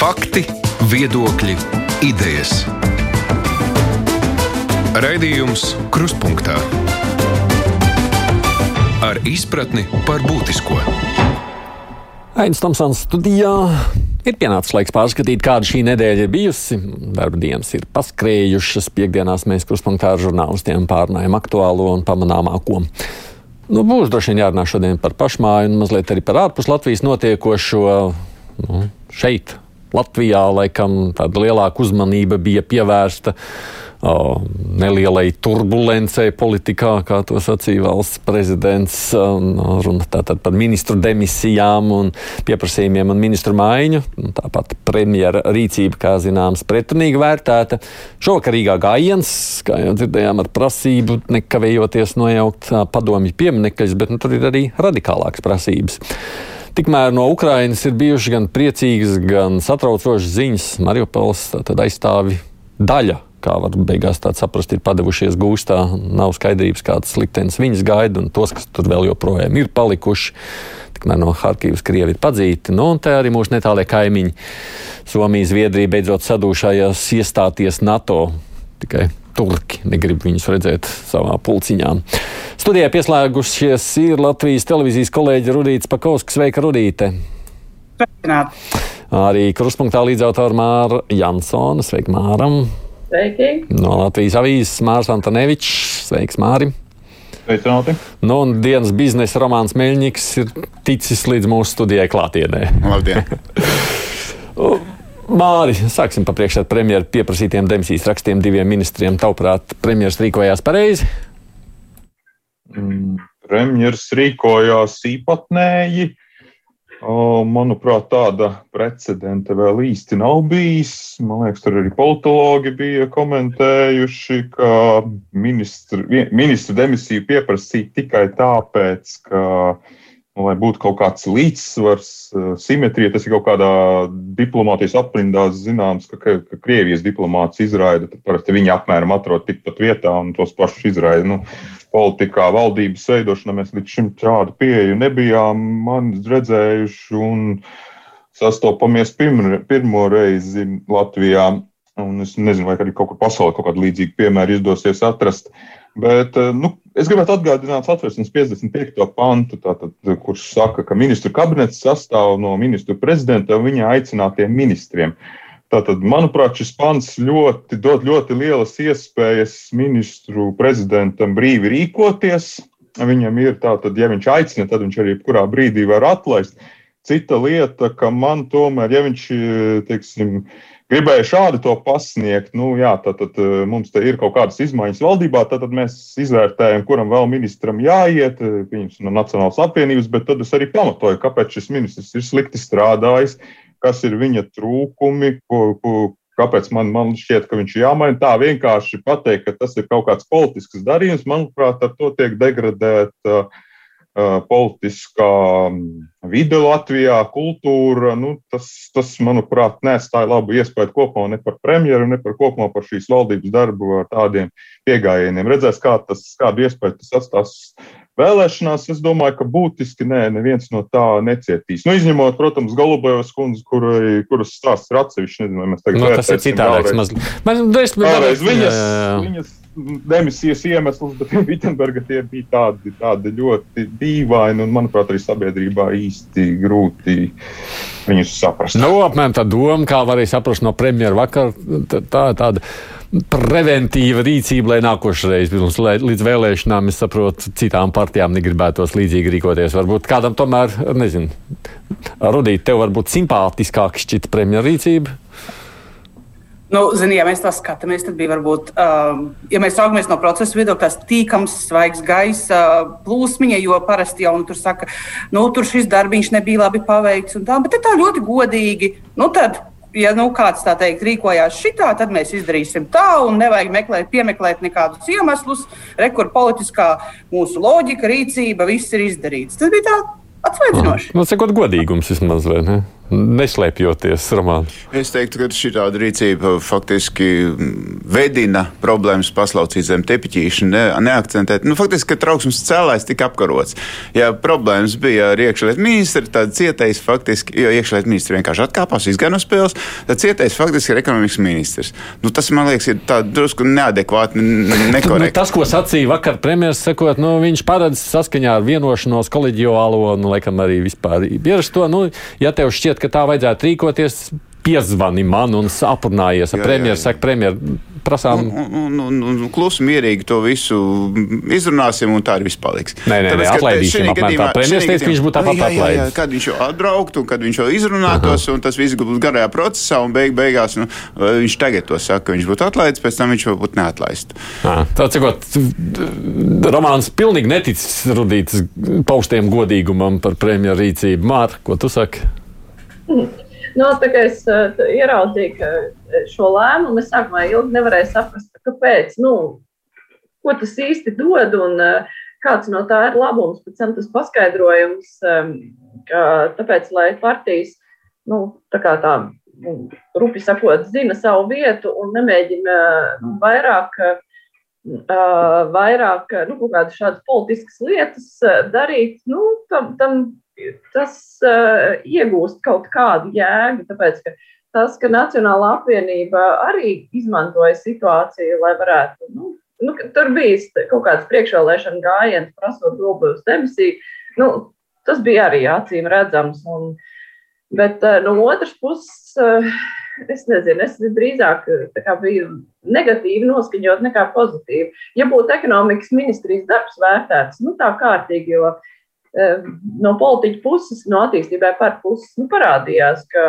Fakti, viedokļi, idejas. Raidījums Krustpunktā ar izpratni par būtisko. Aizsmeļamies Tomsons studijā. Ir pienācis laiks pārskatīt, kāda šī nedēļa ir bijusi. Darba dienas ir paskrējušas. Piektdienās mēs krustpunktā ar žurnālistiem pārnājam aktuālo un pamanāmāko. Nu, būs droši vien jārunā šodien par pašmāju un mazliet arī par ārpus Latvijas notiekošo nu, šeit, Latvijā. Laikam tāda lielāka uzmanība bija pievērsta nelielai turbulencei politikā, kā to sacīja valsts prezidents. Runa tātad par ministru demisijām un pieprasījumiem un ministru maiņu. Tāpat premjera rīcība, kā zināms, pretrunīgi vērtēta. Šovakar Rīgā gājiens, kā jau dzirdējām, ar prasību nekavējoties nojaukt padomju pieminekļus, bet nu, tur ir arī radikālākas prasības. Tikmēr no Ukrainas ir bijušas gan priecīgas, gan satraucošas ziņas. Mariupols aizstāvi daļa kā var beigās saprast, ir padevušies gūstā. Nav skaidrības, kāds liktenis viņas gaida, un tos, kas tur vēl joprojām ir palikuši. Tikmēr no Harkivas Krievi ir padzīti. Nu, un te arī mūsu netālie kaimiņi Somija, Zviedrija beidzot sadūšājās iestāties NATO. Tikai turki negrib viņus redzēt savā pulciņā. Studijā pieslēgušies ir Latvijas televīzijas kolēģi Rudīts Pakausks. Sveika, Rudīte! Sveicināt. Arī kruspunktā līdzautora Māra Jansona. Sveika, Māram! Sveiki! No Latvijas avīzes Mārs Antonevičs. Sveiks, Māri! Sveicināti! Nu, un dienas biznesa romāns Meļņiks ir ticis līdz mūsu studijai klātienē. Labdien! Māri, sāksim pa priekšā premjeru pieprasītiem demisijas rakstiem diviem ministriem. Tavuprāt, premjeras rīkojās pareizi? Mm, premjeras rīkojās īpatnēji. Manuprāt, tāda precedenta vēl īsti nav bijis. Man liekas, tur arī politologi bija komentējuši, ka ministru, ministru demisiju pieprasīt tikai tāpēc, ka uh, lai būtu kaut kāds līdzsvars, eh, simetrija. Tas ir kaut kādā diplomātijas aprindās zināms, ka, ka, Krievijas diplomāts izraida, tad parasti viņi apmēram atrod tikpat vietā un tos pašus izraida. Nu, politikā, valdības veidošanā mēs līdz šim šādu pieeju nebijām redzējuši un sastopamies pirmo, pirmo reizi Latvijā. Un es nezinu, vai arī kaut kur pasaulē kaut kādu līdzīgu piemēru izdosies atrast. Bet, eh, nu, Es gribētu atgādināt satversmes 55. pantu, tātad, kurš saka, ka ministru kabinets sastāv no ministru prezidenta un viņa aicinātiem ministriem. Tātad, manuprāt, šis pants ļoti, dod ļoti lielas iespējas ministru prezidentam brīvi rīkoties. Viņam ir tātad, ja viņš aicina, tad viņš arī jebkurā brīdī var atlaist. Cita lieta, ka man tomēr, ja viņš, teiksim, gribēju šādi to pasniegt. Nu, jā, tad, tad eh, mums ir kaut kādas izmaiņas valdībā, tad, tad mēs izvērtējam, kuram vēl ministram jāiet, pieņemsim, no Nacionālās apvienības, bet tad es arī pamatoju, kāpēc šis ministrs ir slikti strādājis, kas ir viņa trūkumi, ko, ko, kāpēc man, man šķiet, ka viņš ir jāmaina. Tā vienkārši pateikt, ka tas ir kaut kāds politisks darījums, manuprāt, ar to tiek degradēta. Uh, politiskā vide Latvijā, kultūra, nu, tas, tas, manuprāt, nestāja labu iespēju kopumā ne par premjeru, ne par kopumā par šīs valdības darbu ar tādiem piegājieniem. Redzēs, kā tas, kādu iespēju tas atstās vēlēšanās. Es domāju, ka būtiski nē, neviens no tā necietīs. Nu, izņemot, protams, Galubēvas kundzi, kurai, kuras stāsts ir atsevišķi. Nezinu, vai mēs tagad no, tas ir citādāks. Man, man, vēlreiz, viņas, jā, jā. viņas demisijas iemeslus, bet Vitsenberga tie bija tādi, tādi ļoti dīvaini un, manuprāt, arī sabiedrībā īsti grūti viņus saprast. Nu, apmēram tā doma, kā varēja saprast no premjera vakar, tā, tā tāda preventīva rīcība, lai nākošais līdz vēlēšanām, es saprotu, citām partijām negribētos līdzīgi rīkoties. Varbūt kādam tomēr, nezinu, Rudīt, tev varbūt simpātiskāk šķita premjera rīcība. Nu, zini, ja mēs tā skatāmies, tad bija varbūt, uh, ja mēs raugamies no procesa viedokļa, tas tīkams, svaigs gaisa plūsmiņa, jo parasti jau nu, tur saka, nu, tur šis darbiņš nebija labi paveikts un tā, bet tā ļoti godīgi. Nu, tad, ja nu, kāds tā teikt, rīkojās šitā, tad mēs izdarīsim tā, un nevajag meklēt, piemeklēt nekādus iemeslus. Rekur politiskā mūsu loģika, rīcība, viss ir izdarīts. Tas bija tā atsvaidzinoši. Nu, sakot, godīgums vismaz, vai ne? Neslēpjoties, Roman? Es teiktu, ka šī tāda rīcība faktiski vedina problēmas paslaucīt zem tepiķīšana, ne, neakcentēt. Nu, faktiski, ka trauksmes cēlājs tika apkarots. Ja problēmas bija ar iekšlietu ministru, tad cietais faktiski, jo iekšlietu ministrs vienkārši atkāpās, izgāja no spēles, tad cietais faktiski ir ekonomikas ministrs. Nu, tas, man liekas, ir drusku neadekvāti, nekorekti. Nu, tas, ko sacīja vakar premjeras, sakot, nu, viņš paredz saskaņā ar vienošanos koleģiālo, nu, laikam arī vispār ierasto, nu, ja tev šķiet, ka tā vajadzētu rīkoties, piezvani man un aprunājies ar premjeru. Saka, premjeru, prasām. Un, un, un, un klusi, mierīgi to visu izrunāsim, un tā arī viss paliks. Nē, nē, Tāpēc, nē atlaidīsim. Premjeras teica, ka viņš būtu tāpat atlaidis. Kad viņš jau atbrauktu, kad viņš jau izrunātos, Aha. un tas viss būtu garajā procesā, un beig, beigās nu, viņš tagad to saka, ka viņš būtu atlaidis, pēc tam viņš jau būtu neatlaists. Tā cikot, romāns pilnīgi neticis rudīts paustiem godīgumam par premjeru rīcību. Māra, ko tu saki? Mm. Nu, tā kā es uh, ieraudzīju šo lēmumu, es sākumā ilgi nevarēju saprast, kāpēc, nu, ko tas īsti dod un uh, kāds no tā ir labums. Pēc tam tas paskaidrojums, um, ka tāpēc, lai partijas, nu, tā kā tā, nu, rupi sakot, zina savu vietu un nemēģina nu, vairāk. Uh, vairāk nu, kādas šādas politiskas lietas darīt, nu, tam, tam tas uh, iegūst kaut kādu jēgu. Tāpēc, ka tas, ka Nacionāla apvienība arī izmantoja situāciju, lai varētu, nu, nu tur bija kaut kāds priekšvēlēšana gājiens, prasot robežu demisiju, nu, tas bija arī acīm redzams. Un, bet uh, no otras puses, uh, es nezinu, es drīzāk biju negatīvi noskaņot nekā pozitīvi. Ja būtu ekonomikas ministrijas darbs vērtēts, nu tā kārtīgi, jo no politiķa puses, no attīstībai par puses, nu, parādījās, ka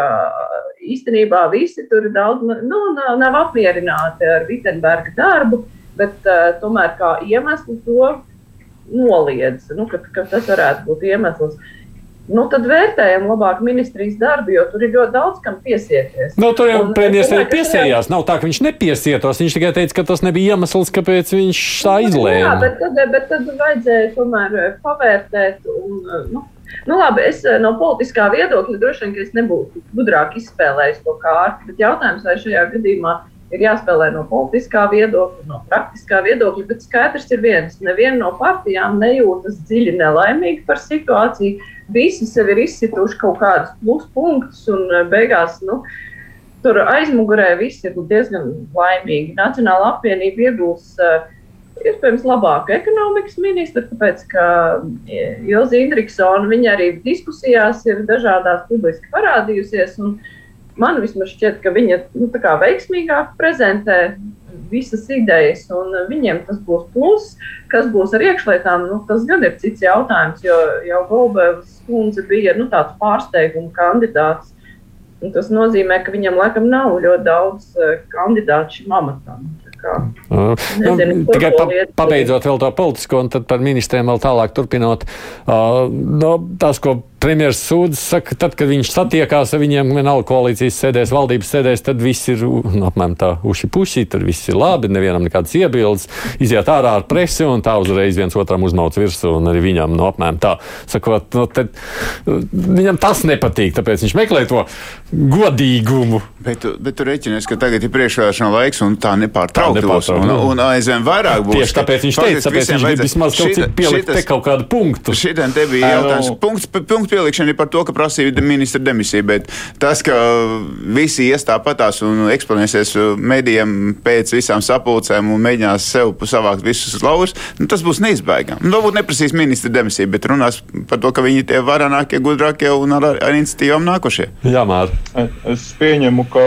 īstenībā visi tur daudz nu, nav apmierināti ar Vitsenberga darbu, bet uh, tomēr kā iemeslu to noliedz, nu, ka, ka tas varētu būt iemesls. Uh, nu, tad vērtējam labāk ministrijas darbu, jo tur ir ļoti daudz kam piesieties. Nu, tur jau premjerministrs arī piesiejās. Nav tā, ka viņš nepiesietos. Viņš tikai teica, ka tas nebija iemesls, kāpēc viņš tā nu, izlēma. Jā, bet tad, bet tad vajadzēja tomēr eh, pavērtēt. Un, eh, nu, Nu, labi, es eh, no politiskā viedokļa droši vien nebūtu gudrāk izspēlējis to kārtu, bet jautājums, vai šajā gadījumā ir jāspēlē no politiskā viedokļa, no praktiskā viedokļa. Bet skaidrs ir viens: neviena no partijām nejūtas dziļi nelaimīga par situāciju. Visi sev ir izsituši kaut kādus pluspunktus, un eh, beigās nu, tur aizmugurē viss ir diezgan laimīgi. Nacionāla apvienība iegūs. Uh, Iespējams, labāku ekonomikas ministru, tāpēc, ka eh, Ilza Indriksona arī diskusijās ir dažādās publiski parādījusies. Un, uh, man vismaz šķiet, ka viņa nu, veiksmīgāk prezentē visas idejas, un viņiem tas būs pluss. Kas būs ar iekšlietām, nu, tas gan ir cits jautājums, jo jau Golbēvas kundze bija nu, tāds pārsteiguma kandidāts. Tas nozīmē, ka viņam laikam nav ļoti daudz eh, kandidātu šim amatam. Uh, nezinu, nu, tikai pa, pabeidzot vēl to politisko, un tad par ministriem vēl tālāk turpinot. Uh, no, tas, ko premjerministrs sūdzas, saka, tad, kad viņš satiekās ar viņiem, vienalga koalīcijas sēdēs, valdības sēdēs, tad viss ir nu, apmēram tā uši puši, tad viss ir labi, nevienam nekādas iebildes, iziet ārā ar presi un tā uzreiz viens otram uzmauc virsū un arī viņam no nu, apmēram tā. Sakot, no, tad, viņam tas nepatīk, tāpēc viņš meklē to godīgumu. Bet, bet tu rēķinies, ka tagad ir priekšvēlēšana laiks un tā nepārtraukti būs. Un, un aizvien vairāk būs. Tieši tāpēc viņš teica, tāpēc viņš grib vismaz kaut cik pielikt te kaut kādu punktu. Šitam te bija jautājums. Punkts, punkts pielikšana ir par to, ka prasīja ministra demisiju, bet tas, ka visi ies tāpatās un eksponēsies medijiem pēc visām sapulcēm un mēģinās sev savākt visus laurus, nu, tas būs neizbēgami. Nu, varbūt neprasīs ministra demisiju, bet runās par to, ka viņi tie varenākie, gudrākie un ar, ar iniciatīvām nākošie. Jā, Mār. Es pieņemu, ka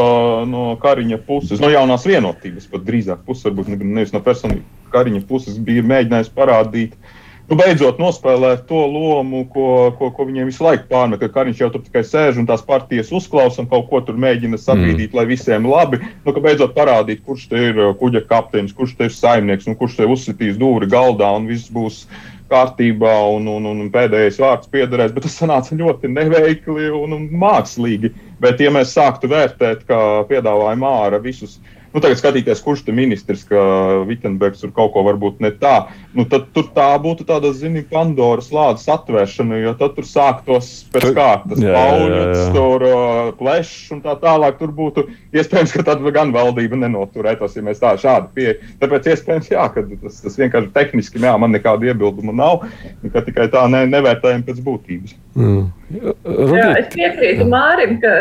no Kariņa puses, no jaunās vienotības, pat drīzāk puses, varbūt nevis no personīgas Kariņa puses, bija mēģinājis parādīt, uh, nu, beidzot nospēlēt to lomu, ko, ko, ko viņiem visu laiku pārmet. Ka Kariņš jau tur tikai sēž un tās partijas uzklausa un kaut ko tur mēģina sabiedrīt, mm. lai visiem labi. Nu, ka beidzot parādīt, kurš te ir uh, kuģa kapteinis, kurš te ir saimnieks un kurš te uzsitīs dūri galdā un viss būs kārtībā un, un, un pēdējais vārds piederēs. Bet tas sanāca ļoti neveikli un, un mākslīgi. Bet, ja mēs sāktu vērtēt, kā piedāvāja Māra visus nu, tagad skatīties, kurš ir ministrs, ka Vitsenbergs tur kaut ko varbūt ne tā, nu, tad tur tā būtu tāda, zini, Pandoras lādes atvēršana, jo tad tur sāktos pēc kārtas pauļus, tur uh, plešs un tā tālāk. Tur būtu iespējams, ka tad gan valdība nenoturētos, ja mēs tā šādi pieeja. Tāpēc iespējams, jā, ka tas, tas vienkārši tehniski, jā, man nekādu iebildumu nav, ka tikai tā ne, nevērtējam pēc būtības. Mm. Jā, es piekrītu Mārim, ka,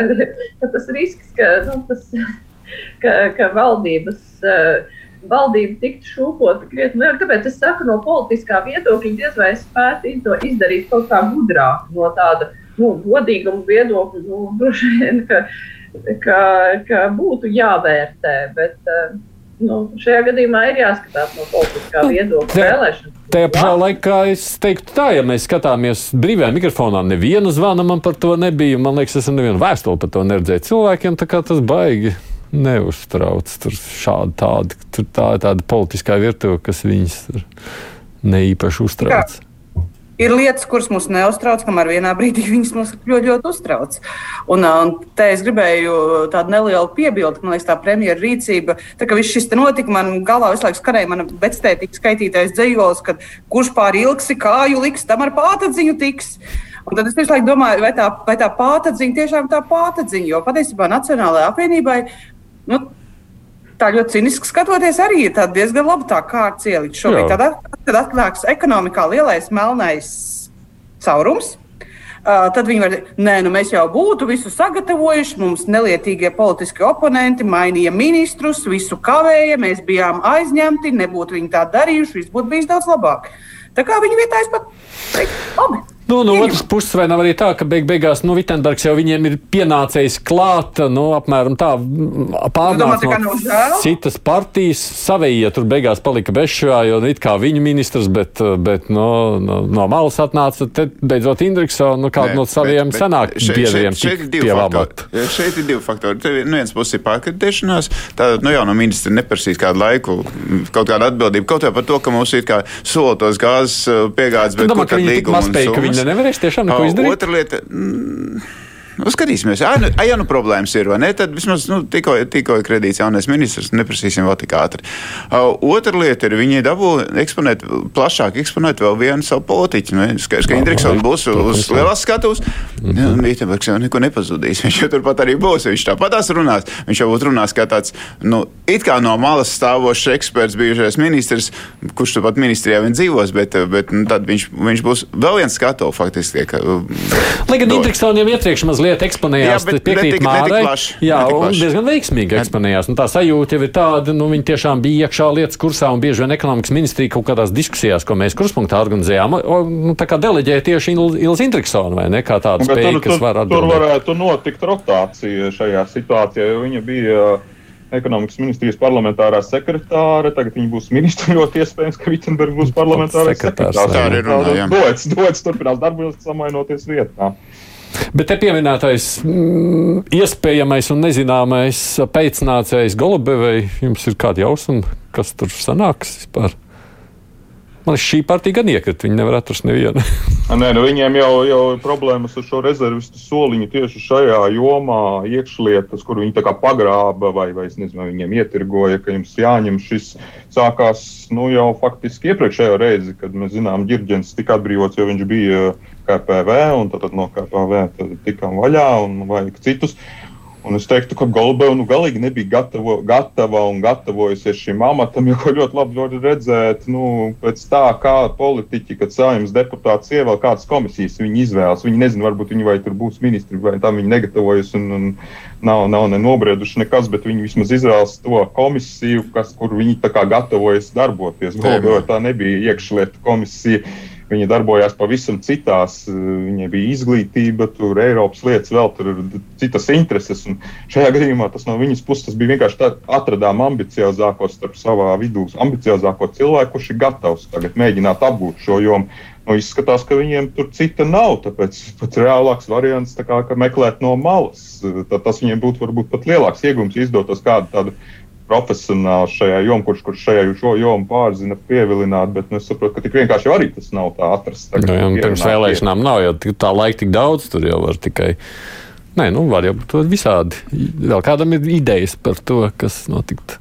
ka tas risks, ka nu, tas ka, ka valdības. Uh, valdība tiktu šūpota krietni vairāk. Tāpēc es saku, no politiskā viedokļa diez vai spētu to izdarīt kaut kā gudrāk, no tāda nu, godīguma viedokļa. Nu, droši vien, ka, ka, ka būtu jāvērtē. Bet, uh, nu, šajā gadījumā ir jāskatās no politiskā viedokļa vēlēšanas. Tajā pašā laikā es teiktu, tā, ja mēs skatāmies brīvajā mikrofonā, neviena zvana man par to nebija. Man liekas, es nevienu vēstuli par to neredzēju cilvēkiem, tā kā tas baigi neuztrauc. Tur šādi tādi, tur tā ir tāda politiskā virtuve, kas viņus neīpaši uztrauc. Jā. Ir lietas, kuras mums neuztrauc, kamēr vienā brīdī viņas mums ļoti, ļoti uztrauc. Un, un te es gribēju tādu nelielu piebildi, ka man liekas, tā premjera rīcība, tā kā viss šis notika, man galvā visu laiku skanēja mana vectētīga skaitītais dzējols, kad kurš pār ilgsi kāju liks, tam ar pātadziņu tiks. Un tad es visu laiku domāju, vai tā, vai tā pātadziņa tiešām tā pātadziņa, jo patiesībā Nacionālajai apvienībai nu, tā ļoti ciniski skatoties, arī ir diezgan labi tā kārta ielikt šobrīd. Tad, kad atklāts ekonomikā lielais melnais caurums. Uh, tad viņi var teikt, nē, nu mēs jau būtu visu sagatavojuši. Mums nelietīgie politiskie oponenti mainīja ministrus, visu kavēja, mēs bijām aizņemti, nebūtu viņi tā darījuši, viss būtu bijis daudz labāk. Tā kā viņa vietā es pat teiktu, labi. Nu, no otras puses, vai nav arī tā, ka beig beigās nu, Vitsenbergs jau viņiem ir pienācējis klāt, nu, apmēram tā pārnāca no, no citas partijas. Savējie tur beigās palika bešā, jo it kā viņu ministrs, bet, bet no, no, no malas atnāca te beidzot Indriksona, nu, kādu no saviem bet, bet senāk biedriem šeit, šeit, šeit, šeit ir divi faktori. Te no viens puses ir pārkritēšanās, tā nu, jau no ministra neprasīs kādu laiku kaut kādu atbildību, kaut vai par to, ka mums ir kā solotos gāzes piegādes, bet kur tad līguma. Viņa nevarēs tiešām neko izdarīt. Otra lieta. Mm, Nu, skatīsimies, ja nu, ja nu problēmas ir, vai ne? Tad vismaz nu, tikko, tikko kredīts jaunais ministrs, neprasīsim vēl tik ātri. Uh, otra lieta ir, viņi dabū eksponēt, plašāk eksponēt vēl vienu savu politiķu. Nu, Skaidrs, ka Indriksons būs uz lielās skatuves. Mhm. Mītenbergs jau neko nepazudīs. Viņš jau turpat arī būs. Viņš tāpatās runās. Viņš jau būtu runās kā tāds, nu, it kā no malas stāvošs eksperts, bijušais ministrs, kurš turpat ministrijā vien dzīvos, bet, bet nu, tad viņš, viņš būs vēl viens skatuves faktiski. Ka, Lai gan Indriksons jau iepriekš mazliet mazliet eksponējās. Jā, piekrīt Mārai. Jā, un diezgan veiksmīgi eksponējās. Un tā sajūta jau ir tāda, nu, viņi tiešām bija iekšā lietas kursā un bieži vien ekonomikas ministrija kaut kādās diskusijās, ko mēs kruspunktā organizējām, nu, tā kā deleģēja tieši Ilza Indriksona vai ne, kā tāda spēja, tur, kas var atbildēt. Tur varētu notikt rotācija šajā situācijā, jo viņa bija ekonomikas ministrijas parlamentārā sekretāre. Tagad viņa būs ministra. Ļoti iespējams, ka Vitsenbergs būs parlamentārā sekretārs. Tā ir runājama. Dots, dots turpinās darboties, samainoties vietā. Bet te pieminētais mm, iespējamais un nezināmais pēcnācējs Golubevai, jums ir kāda jausma, kas tur sanāks vispār? Man šī partija gan iekrita, viņi nevar atrast nevienu. Nē, nu viņiem jau, jau ir problēmas ar šo rezervistu soliņu tieši šajā jomā, iekšlietas, kur viņi pagrāba vai, vai nezinu, viņiem ietirgoja, ka jums jāņem šis. Sākās nu, jau faktiski iepriekšējo reizi, kad mēs zinām, Girģents tika atbrīvots, jo viņš bija KPV, un tad, tad no KPV tikām vaļā un vajag citus. Un es teiktu, ka Golbeva nu, galīgi nebija gatavo, gatava un gatavojusies šim amatam, jo ļoti labi var redzēt, nu, pēc tā, kā politiķi, kad saimnes deputāts ievēl kādas komisijas viņi izvēlas. Viņi nezina, varbūt viņi vai tur būs ministri, vai tam viņi negatavojas un, un nav, nav ne nobrieduši nekas, bet viņi vismaz izvēlas to komisiju, kas, kur viņi tā kā gatavojas darboties. Golbeva tā nebija iekšlietu komisija Viņa darbojās pavisam citās, eh, viņai bija izglītība, tur Eiropas lietas, vēl tur citas intereses. Šajā gadījumā tas no viņas puses bija vienkārši tā, atradām ambiciozāko starp savā vidū, ambiciozāko cilvēku, kurš ir gatavs tagad mēģināt apgūt šo jomu. Nu, izskatās, ka viņiem tur cita nav. Tāpēc pats reālāks variants kā, meklēt no malas. Tad tas viņiem būtu varbūt pat lielāks iegūms, ja izdotos kādu tādu profesionāls šajā jomā, kurš, kurš šajā jomu pārzina, pievilināt, bet nu, es saprotu, ka tik vienkārši arī tas nav tā atrasts. Tagad, nu, jā, pirms vēlēšanām nav jau tā laika tik daudz, tur jau var tikai. Nē, nu, var jau būt visādi. Vēl kādam ir idejas par to, kas notikt.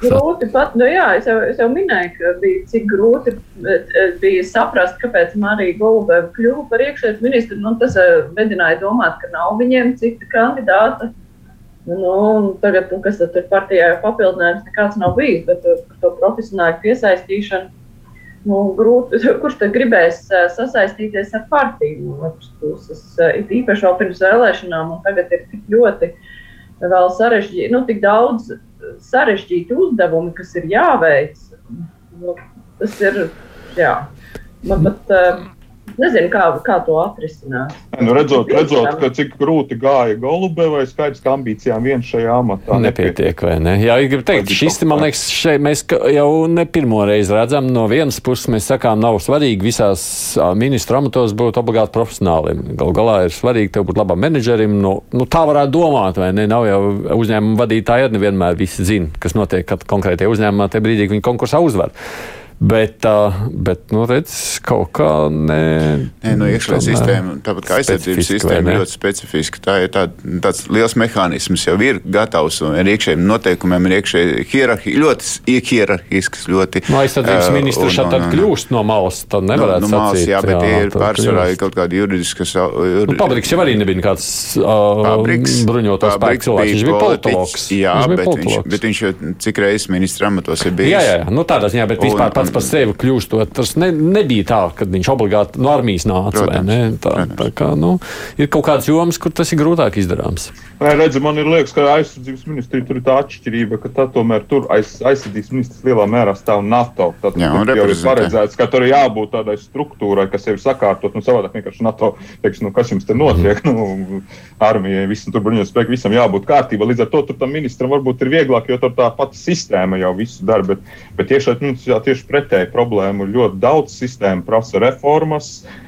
grūti pat, nu jā, es jau, es jau minēju, ka bija cik grūti bija saprast, kāpēc Marija Golubeva kļuva par iekšējais ministru. Nu, tas vedināja domāt, ka nav viņiem cita kandidāta. Nu, tagad, nu, kas ir partijā papildinājums, nekāds nav bijis, bet par to profesionālu piesaistīšanu. Nu, grūti, kurš tad gribēs sasaistīties ar partiju no otras puses? It īpaši vēl pirms vēlēšanām, un tagad ir tik ļoti sarežģīti, nu, tik daudz sarežģīti uzdevumi, kas ir jāveic. Nu, tas ir, jā, man pat. Uh, Nezinu, kā, kā to atrisināt. Nu, redzot, redzot ka cik grūti gāja Golubevai, skaidrs, ka ambīcijām vien šajā amatā nepietiek. Vai ne? Jā, es gribu teikt, šis, man liekas, šeit mēs jau ne pirmo reizi redzam, no vienas puses mēs sakām, nav svarīgi visās ministru amatos būt obligāti profesionālim. Galu galā ir svarīgi tev būt labam menedžerim. Nu, nu, tā varētu domāt, vai ne? Nav jau uzņēmuma vadītāji, nevienmēr visi zina, kas notiek, kad konkrētie uzņēmumā tie brīdī, kad viņi konkursā uzvar. Bet, bet nu, redz, kaut kā ne. Nē, no iekšējā sistēma, tāpat kā aizsardzības sistēma, ir ļoti specifiska. Tā ir tā, tāds liels mehānisms, jau ir gatavs un ar iekšējiem noteikumiem, ir iekšēji hierarhija, ļoti hierarhisks. Ļoti, no aizsardzības ministrs šādi tad kļūst no malas, tad nevarētu no, no malas, sacīt. Jā, bet tie ir pārsvarā kaut kādi juridiski. Juri... Nu, Pabriks jau arī nebija kāds uh, Pabriks, bruņotos spēku cilvēks, viņš bija politologs. Jā, viņš bet, politologs. Viņš, bet viņš jau cik reizes ministra amatos ir bijis. Jā, jā, nu tādā ziņā, bet vispār pats pats par sevi kļūstot. Tas ne, nebija tā, ka viņš obligāti no armijas nāca. Tā, tā kā, nu, ir kaut kādas jomas, kur tas ir grūtāk izdarāms. Nē, redzi, man ir liekas, ka aizsardzības ministrija tur ir tā atšķirība, ka tā tomēr tur aiz, aizsardzības ministrs lielā mērā stāv NATO. Tad Jā, jau ir paredzēts, ka tur ir jābūt tādai struktūrai, kas ir sakārtot. Nu, savādāk vienkārši NATO teiks, nu, kas jums te notiek. Mm. Nu, armijai, visam tur bruņoties spēku, visam jābūt kārtībā. Līdz ar to tam ministram varbūt ir vieglāk, jo tur tā pati sistēma jau visu dara. Bet, bet tieši, nu, tieši pretēji problēmu ļoti daudz. Sistēma prasa reformas. Uh,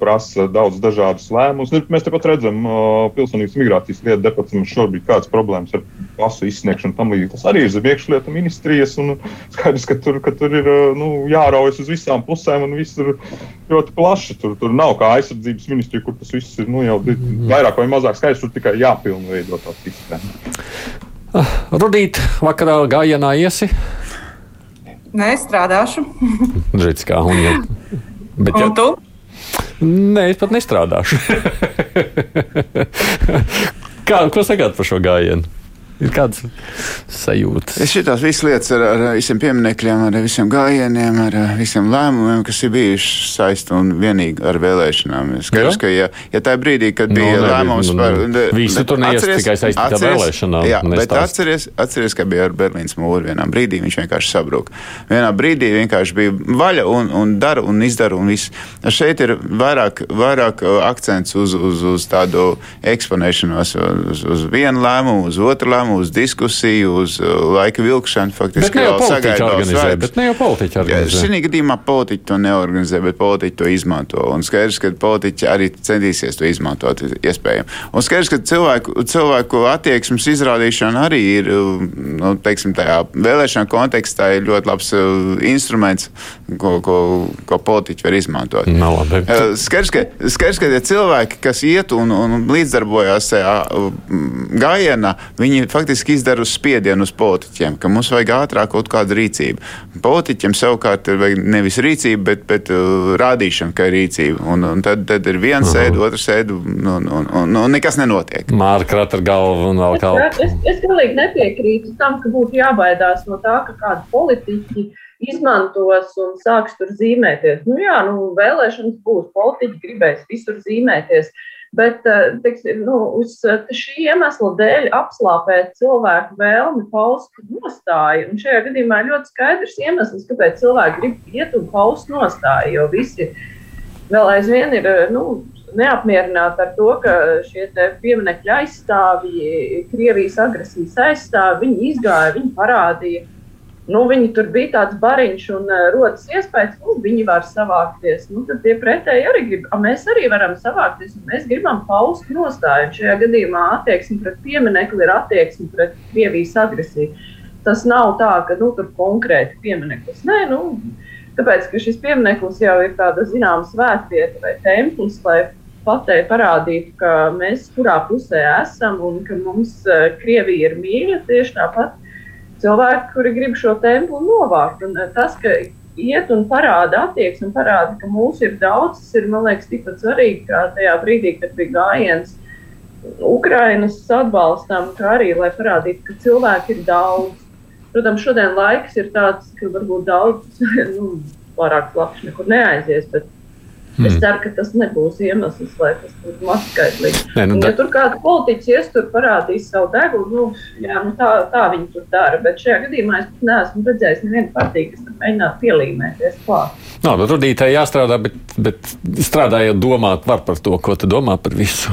prasa daudz dažādus lēmumus. Nu, mēs tepat redzam, uh, pilsonības migrācijas lietu departamentam šobrīd kādas problēmas ar pasu izsniegšanu tam līdzīgi. Tas arī ir zem iekšlietu ministrijas, un skaidrs, ka tur, ka tur ir nu, jāraujas uz visām pusēm, un viss ir ļoti plaši. Tur, tur nav kā aizsardzības ministrija, kur tas viss ir nu, jau vairāk vai mazāk skaidrs, tur tikai jāpilnveido tā sistēma. Ah, Rudīt, vakarā gājienā iesi? Nē, strādāšu. Redz, kā un jau. Bet, un ja... tu? Nē, es pat nestrādāšu. Kā, ko sakāt par šo gājienu? Ir kādas sajūtas? Es šīs visas lietas ar, ar visiem pieminekļiem, ar visiem gājieniem, ar visiem lēmumiem, kas ir bijuši saistīti un vienīgi ar vēlēšanām. Skaidrs, ka ja, ja tajā brīdī, kad bija no, lēmums par. Visu tur neies tikai saistīti ar vēlēšanām. Jā, bet atceries, atceries, ka bija ar Berlīnas mūru vienā brīdī, viņš vienkārši sabruka. Vienā brīdī vienkārši bija vaļa un, un dara un izdara un viss. Šeit ir vairāk, vairāk akcents uz, uz, uz tādu eksponēšanos, uz, uz vienu lēmumu, uz otru lēmumu uz diskusiju, uz uh, laika vilkšanu. Faktiski bet ne jau politiķi organizē. Bet ne jau politiķi organizē. Šī gadījumā politiķi to neorganizē, bet politiķi to izmanto. Un skaidrs, ka politiķi arī centīsies to izmantot iespējami. Un skaidrs, ka cilvēku, cilvēku attieksmes izrādīšana arī ir, uh, nu, teiksim, tajā vēlēšana kontekstā ir ļoti labs uh, instruments, ko, ko, ko politiķi var izmantot. No, skaidrs, ka, skaidrs, ka tie cilvēki, kas iet un, un līdzdarbojās tajā gājienā, viņi faktiski izdara spiedienu uz politiķiem, ka mums vajag ātrāk kaut kādu rīcību. Politiķiem savukārt ir nevis rīcība, bet, bet uh, rādīšana, ka ir rīcība. Un, un tad, tad ir viens sēde, otrs sēde, un, un, un, un, un nekas nenotiek. Mārka ar galvu un vēl kaut kā. Es, es galīgi nepiekrītu tam, ka būtu jābaidās no tā, ka kādi politiķi izmantos un sāks tur zīmēties. Nu, jā, nu, vēlēšanas būs, politiķi gribēs visur zīmēties. Uh, Bet eh, teiksim, nu, uz eh, šī iemesla dēļ apslāpēt cilvēku vēlmi paust nostāju. Un šajā gadījumā ir ļoti skaidrs iemesls, kāpēc cilvēki grib iet un paust nostāju. Jo visi vēl aizvien ir eh, nu, neapmierināti ar to, ka šie pieminiekļi aizstāvji, Krievijas agresijas aizstāvji, viņi izgāja, viņi parādīja nu, viņi tur bija tāds bariņš un uh, rodas iespējas, ka nu, viņi var savākties. Nu, tad tie pretēji arī grib, a, mēs arī varam savākties, un mēs gribam paust nostāju. Šajā gadījumā attieksme pret pieminekli ir attieksme pret Krievijas agresiju. Tas nav tā, ka nu, tur konkrēti piemineklis. Nē, nu, tāpēc, ka šis piemineklis jau ir tāda zināma svētvieta vai templis, lai patēji parādītu, ka mēs kurā pusē esam un ka mums uh, Krievija ir mīļa tieši tāpat cilvēki, kuri grib šo templi novākt. Un tas, ka iet un parāda attieksmi, parāda, ka mūsu ir daudz, tas ir, man liekas, tikpat svarīgi, kā tajā brīdī, kad bija gājiens Ukrainas atbalstam, kā arī, lai parādītu, ka cilvēki ir daudz. Protams, šodien laiks ir tāds, ka varbūt daudz, nu, pārāk plaši nekur neaizies, bet Mm. Es ceru, ka tas nebūs iemesls, lai tas būtu mazskaitlīgi. Nē, nu. Ja tur kāda politiķa ies tur parādīs savu degunu, nu, jā, nu, tā, tā viņi tur dara. Bet šajā gadījumā es neesmu redzējis nevienu partiju, kas mēģinātu pielīmēties klāt. Nav, nu, rudītāji jāstrādā, bet, bet strādājot domāt var par to, ko tu domā par visu.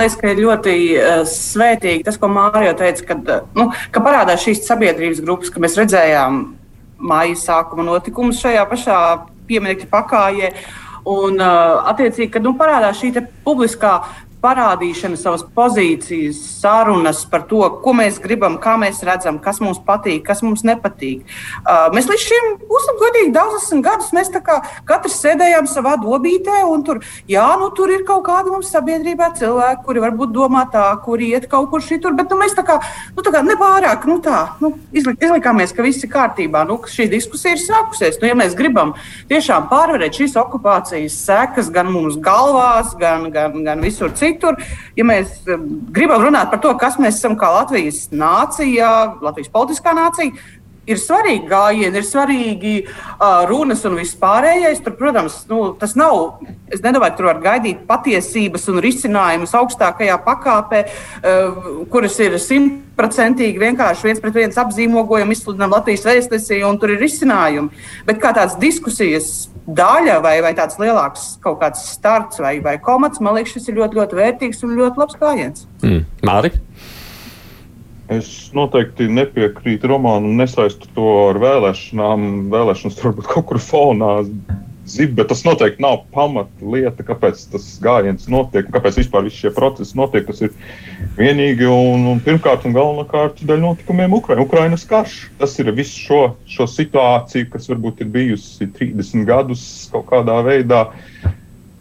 Liekas, ka ir ļoti uh, svētīgi tas, ko Mārija teica, kad, uh, nu, ka parādās šīs sabiedrības grupas, ka mēs redzējām māja sākuma notikumus šajā pašā pieminiektu pakājē. Un, uh, attiecīgi, kad nu, parādās šī publiskā parādīšana, savas pozīcijas, sarunas par to, ko mēs gribam, kā mēs redzam, kas mums patīk, kas mums nepatīk. Uh, mēs līdz šim, būsim godīgi, daudzus gadus mēs katrs sēdējām savā dobītē, un tur, jā, nu, tur ir kaut kādi mums sabiedrībā cilvēki, kuri varbūt domā tā, kuri iet kaut kur šitur, bet nu, mēs tā kā, nu, tā kā nepārāk nu, tā, nu, izlik, izlikāmies, ka viss ir kārtībā, nu, ka šī diskusija ir sākusies. Nu, ja mēs gribam tiešām pārvarēt šīs okupācijas sekas gan mums galvās, gan, gan, gan visur citur, citur. Ja mēs um, gribam runāt par to, kas mēs esam kā Latvijas nācija, Latvijas politiskā nācija, ir svarīgi gājieni, ir svarīgi uh, runas un viss pārējais. Tur, protams, nu, tas nav. Es nedomāju, ka tur var gaidīt patiesības un risinājumus augstākajā pakāpē, uh, kuras ir simtprocentīgi vienkārši viens pret viens apzīmogojam, izsludinām Latvijas vēstnesī, un tur ir risinājumi. Bet kā tādas diskusijas daļa vai, vai tāds lielāks kaut kāds starts vai, vai komats, man liekas, šis ir ļoti, ļoti vērtīgs un ļoti labs gājiens. Mm. Māri? Es noteikti nepiekrītu romānu un nesaistu to ar vēlēšanām. Vēlēšanas varbūt kaut kur fonā zib, bet tas noteikti nav pamatlieta, kāpēc tas gājiens notiek, kāpēc vispār visi šie procesi notiek. Tas ir vienīgi un, un pirmkārt un galvenokārt dēļ notikumiem Ukraiņā. Ukrainas karš. Tas ir viss šo, šo situāciju, kas varbūt ir bijusi 30 gadus kaut kādā veidā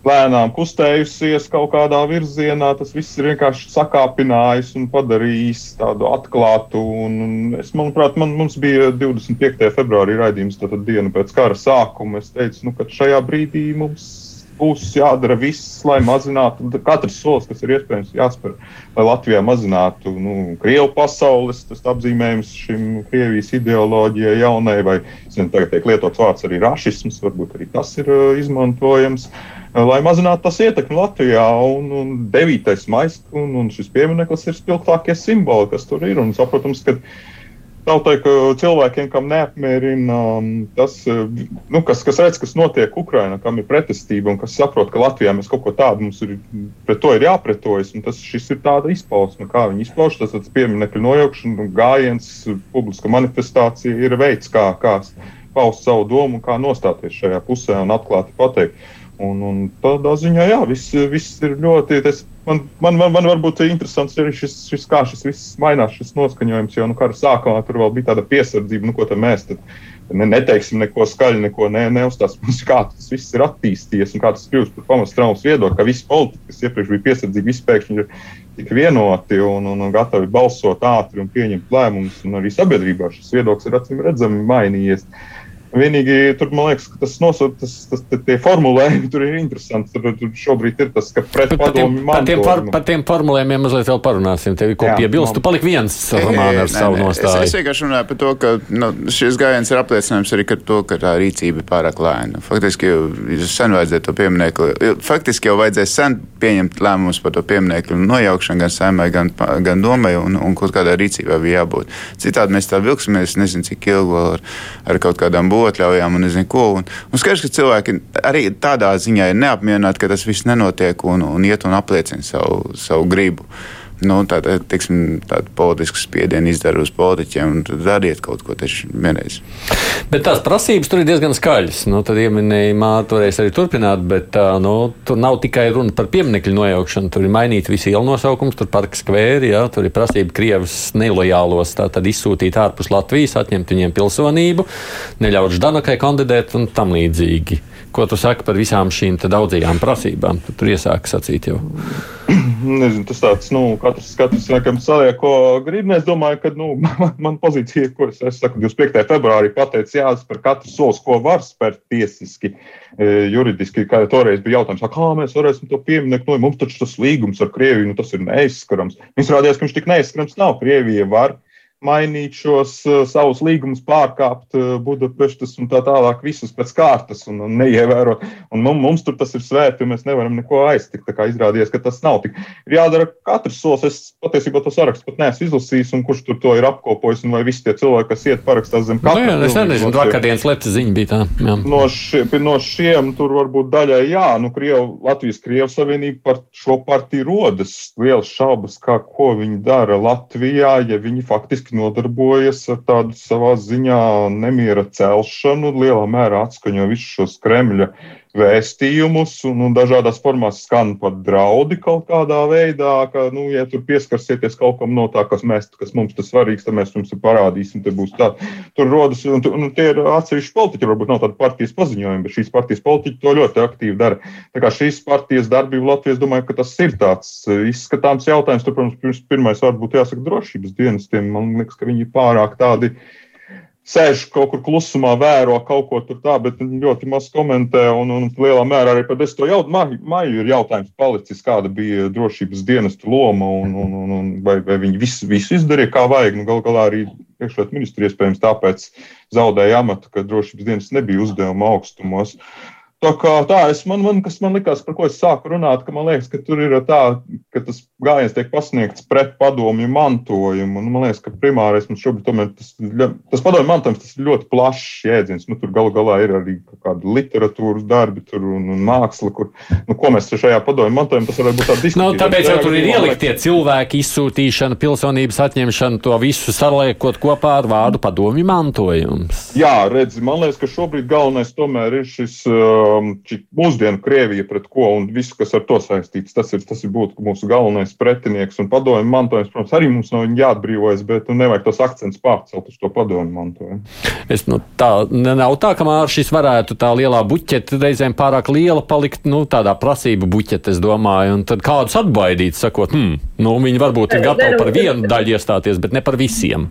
lēnām kustējusies kaut kādā virzienā. Tas viss ir vienkārši sakāpinājis un padarījis tādu atklātu. Un es, manuprāt, man, mums bija 25. februārī raidījums, tad dienu pēc kara sākuma. Es teicu, nu, ka šajā brīdī mums būs jādara viss, lai mazinātu katrs solis, kas ir iespējams jāspēr, lai Latvijā mazinātu nu, Krievu pasaules apzīmējums šim Krievijas ideoloģijai jaunai, vai zinu, tagad tiek lietots vārds arī rašisms, varbūt arī tas ir uh, izmantojams. Uh, lai mazinātu tas ietekmi Latvijā. Un, un 9. maija un, un šis piemineklis ir spilgtākie simboli, kas tur ir. Un, saprotams, ka tautai, ka cilvēkiem, kam neapmierina um, tas, nu, kas, kas redz, kas notiek Ukrajinā, kam ir pretestība un kas saprot, ka Latvijā mēs kaut ko tādu mums ir, pret to ir jāpretojas. Tas ir tāda izpausme, kā viņi izpauž. Tas ir pieminekļu nojaukšana, gājiens, publiska manifestācija ir veids, kā, kā paust savu domu, kā nostāties šajā pusē un atklāti pateikt. Un, un tādā ziņā, jā, viss, viss ir ļoti. Tas, man, man, man, man varbūt interesants arī šis, šis, kā šis viss mainās, šis noskaņojums. Jo nu, kara sākumā tur vēl bija tāda piesardzība, nu, ko mēs tad ne, neteiksim neko skaļu, neko ne, neuzstāsim, kā tas viss ir attīstījies un kā tas kļūst par pamatstraumas viedokli, ka visi politiķi, kas iepriekš bija piesardzīgi, visi pēkšņi ir tik vienoti un, un, un gatavi balsot ātri un pieņemt lēmumus. Arī sabiedrībā šis viedoklis ir acīm redzami mainījies. Uh, Vienīgi tur man liekas, ka tas nosaucums, tas, tas, tas tie formulējumi tur ir interesanti. Tur, tur šobrīd ir tas, ka pret padomu par tiem, par, par tiem formulējumiem mazliet vēl parunāsim. Tev ir ko piebilst, tu paliki viens romānā ar savu nostāju. Es, es vienkārši runāju par to, ka nu, šis gājiens ir apliecinājums arī ar to, ka tā rīcība ir pārāk lēna. Faktiski jau sen vajadzēja to pieminekli. Faktiski jau vajadzēja sen pieņemt lēmumus par to pieminekli nojaukšanu gan saimai, gan, gan domai, un, un kaut kādā rīcībā bija jābūt. Citādi mēs tā vilksimies, nezinu, cik ilgi ar, ar kaut kādām būtībām atļaujām un nezinu ko. Un, un skaidrs, ka cilvēki arī tādā ziņā ir neapmierināti, ka tas viss nenotiek un, un iet un apliecina savu, savu gribu nu, tāda, teiksim, tāda politiska spiediena izdara uz politiķiem, un tad dariet kaut ko taču vienreiz. Bet tās prasības tur ir diezgan skaļas. Nu, tad ieminēja māte, varēs arī turpināt, bet nu, tur nav tikai runa par pieminiektu nojaukšanu. Tur ir mainīti visi ielu nosaukums, tur parka skvēri, jā, tur ir prasība Krievijas nelojālos izsūtīt ārpus Latvijas, atņemt viņiem pilsonību, neļaut Ždanakai kandidēt un tam līdzīgi. Ko tu saki par visām šīm daudzajām prasībām? Tu tur iesāki sacīt jau. Nezinu, tas tāds, nu, katrs, katrs laikam saliek, ko grib. Es domāju, ka, nu, man, man pozīcija, ko es, es saku, 25. februārī pateicu, jā, par katru solis, ko var spērt tiesiski, e, juridiski, kā toreiz bija jautājums, kā mēs varēsim to pieminēt, nu, mums taču tas līgums ar Krieviju, nu, tas ir neizskarams. Izrādījās, ka viņš tik neizskarams nav. Krievija var mainīt šos uh, savus līgumus, pārkāpt uh, Budapestas un tā tālāk, visus pēc kārtas un, un neievērot. Un mums, mums tur tas ir svēti, un mēs nevaram neko aiztikt. Tā kā izrādījās, ka tas nav tik. Ir jādara katrs solis. Es patiesībā to sarakstu pat neesmu izlasījis, un kurš tur to ir apkopojis, un vai visi tie cilvēki, kas iet parakstās zem katra. Nu, jā, es nezinu, vakardienas lepta ziņa bija tā. Jā. No, šie, no šiem tur varbūt daļai jā, nu, Kriev, Latvijas Krievijas Savienība par šo partiju rodas. Liels šaubas, kā ko viņi dara Latvijā, ja viņi faktiski faktiski nodarbojas ar tādu savā ziņā nemiera celšanu, lielā mērā atskaņo visus šos Kremļa vēstījumus, un, un dažādās formās skan pat draudi kaut kādā veidā, ka, nu, ja tur pieskarsieties kaut kam no tā, kas, mēs, kas mums tas svarīgs, tad mēs jums parādīsim, te būs tā. Tur rodas, un, un tie ir atsevišķi politiķi, varbūt nav tāda partijas paziņojuma, bet šīs partijas politiķi to ļoti aktīvi dara. Tā kā šīs partijas darbība Latvijas, domāju, ka tas ir tāds izskatāms jautājums. Tur, protams, pirmais vārds būtu jāsaka drošības dienestiem. Man liekas, ka viņi ir pārāk tādi sēž kaut kur klusumā, vēro kaut ko tur tā, bet ļoti maz komentē. Un, un lielā mērā arī par 10. Jaut, maju, maju ir jautājums palicis, kāda bija drošības dienestu loma un, un, un, un vai, vai viņi visu, visu izdarīja kā vajag. Nu, Galu galā arī iekšlietu ministri iespējams tāpēc zaudēja amatu, ka drošības dienas nebija uzdevuma augstumos. Tā kā tā, es, man, man, kas man likās, par ko es sāku runāt, ka man liekas, ka tur ir tā, ka tas gājiens tiek pasniegts pret padomju mantojumu. Un man liekas, ka primārais mums šobrīd tomēr tas, tas padomju mantojums tas ir ļoti plašs jēdziens. Nu, tur galu galā ir arī kāda literatūras darbi tur un, un māksla, kur, nu, ko mēs šajā padomju mantojumā, tas varētu būt tāds. Nu, tāpēc jau tur ir ieliktie cilvēki izsūtīšana, pilsonības atņemšana, to visu saliekot kopā ar vārdu padomju mantojums. Jā, redzi, man liekas, ka šobrīd galvenais tomēr ir šis. Um, mūsdienu Krievija pret ko un visu, kas ar to saistīts. Tas ir, tas ir būtu mūsu galvenais pretinieks un padomju mantojums. Protams, arī mums no viņa jāatbrīvojas, bet nu, nevajag tos akcentus pārcelt uz to padomju mantojumu. Es, nu, tā nav tā, ka šis varētu tā lielā buķete reizēm pārāk liela palikt, nu, tādā prasību buķete, es domāju, un tad kādus atbaidīt, sakot, hmm, nu, viņi varbūt ir gatavi par vienu daļu iestāties, bet ne par visiem.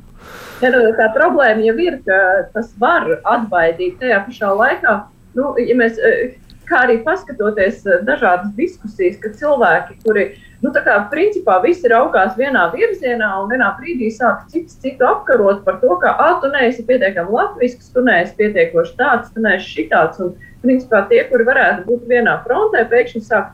Nu, tā problēma jau ir, ka tas var atbaidīt tajā pašā laikā nu, ja mēs, eh, kā arī paskatoties eh, dažādas diskusijas, ka cilvēki, kuri, nu, kā principā visi raugās vienā virzienā un vienā brīdī sāk cits citu apkarot par to, ka, ah, tu neesi pietiekami latvisks, tu neesi pietiekoši tāds, tu neesi šitāds. Un, principā, tie, kuri varētu būt vienā frontē, pēkšņi sāk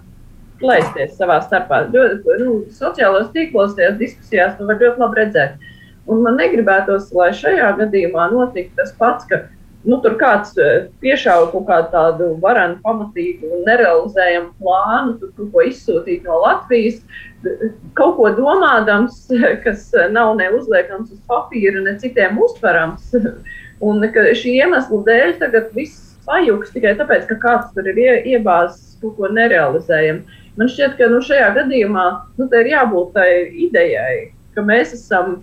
plēsties savā starpā. Nu, sociālajos tīklos, tajās diskusijās, tu vari ļoti labi redzēt. Un man negribētos, lai šajā gadījumā notiktu tas pats, ka nu, tur kāds eh, piešāva kaut kādu tādu varenu, pamatīgu un nerealizējumu plānu, tur kaut ko izsūtīt no Latvijas, kaut ko domādams, kas nav ne uzliekams uz papīra, ne citiem uztverams. Un šī iemesla dēļ tagad viss sajūgs tikai tāpēc, ka kāds tur ir iebāzis kaut ko nerealizējumu. Man šķiet, ka nu, šajā gadījumā nu, ir jābūt tai idejai, ka mēs esam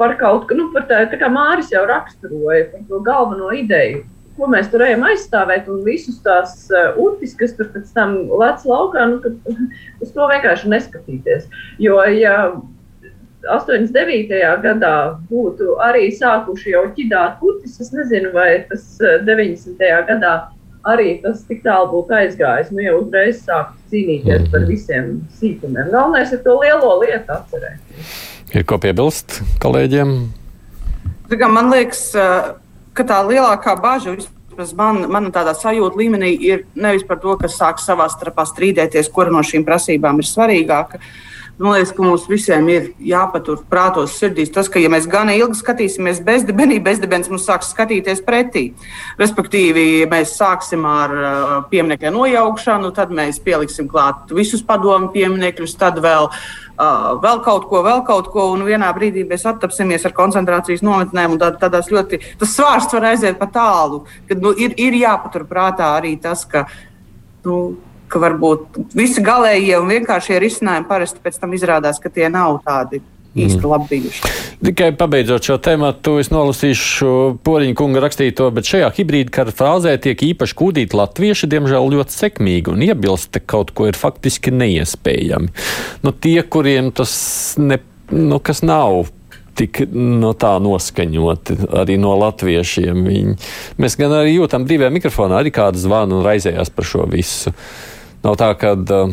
par kaut ko, nu, par tā, tā kā Māris jau raksturoja, par to galveno ideju. Ko mēs tur ejam aizstāvēt, un visus tās uh, upes, kas tur pēc tam lec laukā, nu, kad, uz to vienkārši neskatīties. Jo, ja 89. gadā būtu arī sākuši jau ķidāt puķis, es nezinu, vai tas 90. Uh, gadā arī tas tik tālu būtu aizgājis. Nu, jau uzreiz sākt cīnīties par mhm. visiem sīkumiem. Galvenais ir to lielo lietu atcerēties. Ir ko piebilst kolēģiem? Man liekas, ka tā lielākā bažas vismaz man, man tādā sajūta līmenī ir nevis par to, kas sāk savā starpā strīdēties, kura no šīm prasībām ir svarīgāka. Man liekas, ka mums visiem ir jāpatur prātos, sirdīs tas, ka, ja mēs gan ilgi skatīsimies bezdibenī, bezdibens mums sāks skatīties pretī. Respektīvi, ja mēs sāksim ar uh, pieminiektu nojaukšanu, tad mēs pieliksim klāt visus padomu pieminekļus, tad vēl uh, vēl kaut ko, vēl kaut ko, un vienā brīdī mēs attapsimies ar koncentrācijas nometnēm, tā, tādās ļoti tas svārsts var aiziet pa tālu. Kad, nu, ir, ir jāpaturprātā arī tas, ka. Nu, ka varbūt visi galējie un vienkāršie risinājumi parasti pēc tam izrādās, ka tie nav tādi īsti labi bijuši. Tikai pabeidzot šo tēmu, es nolasīšu Poriņa kunga rakstīto, bet šajā hibrīda kara frāzē tiek īpaši kūdīti latvieši, diemžēl ļoti sekmīgi, un iebilst, ka kaut ko ir faktiski neiespējami. Nu, tie, kuriem tas ne, nu, kas nav tik no tā noskaņoti arī no latviešiem. Viņi, mēs gan arī jūtam brīvajā mikrofonā, arī kāda zvana un raizējās par šo visu. Nav tā, ka uh,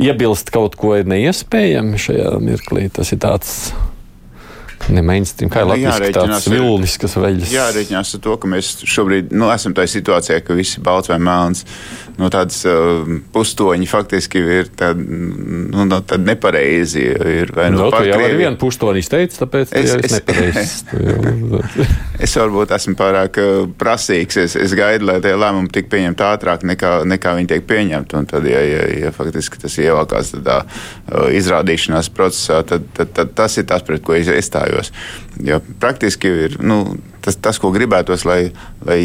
iebilst kaut ko ir neiespējami šajā mirklī. Tas ir tāds ne mainstream, kā ir Latvijas tāds vilnis, kas veļas. Jārēķinās ar to, ka mēs šobrīd nu, esam tajā situācijā, ka visi balts vai melns no tādas uh, pustoņi faktiski ir tādi nu, no tād nepareizi. Ir, vai, nu, no, tu jau ar vienu pustoņi izteici, tāpēc es, es, nepareizi. es varbūt esmu pārāk uh, prasīgs. Es, es gaidu, lai tie lēmumi tik pieņemti ātrāk nekā, nekā viņi tiek pieņemti. Un tad, ja, ja, ja faktiski tas ievelkās tādā uh, izrādīšanās procesā, tad, tad, tad tas ir tas, pret ko es iestājos. Jo praktiski ir nu, tas, tas, ko gribētos, lai, lai,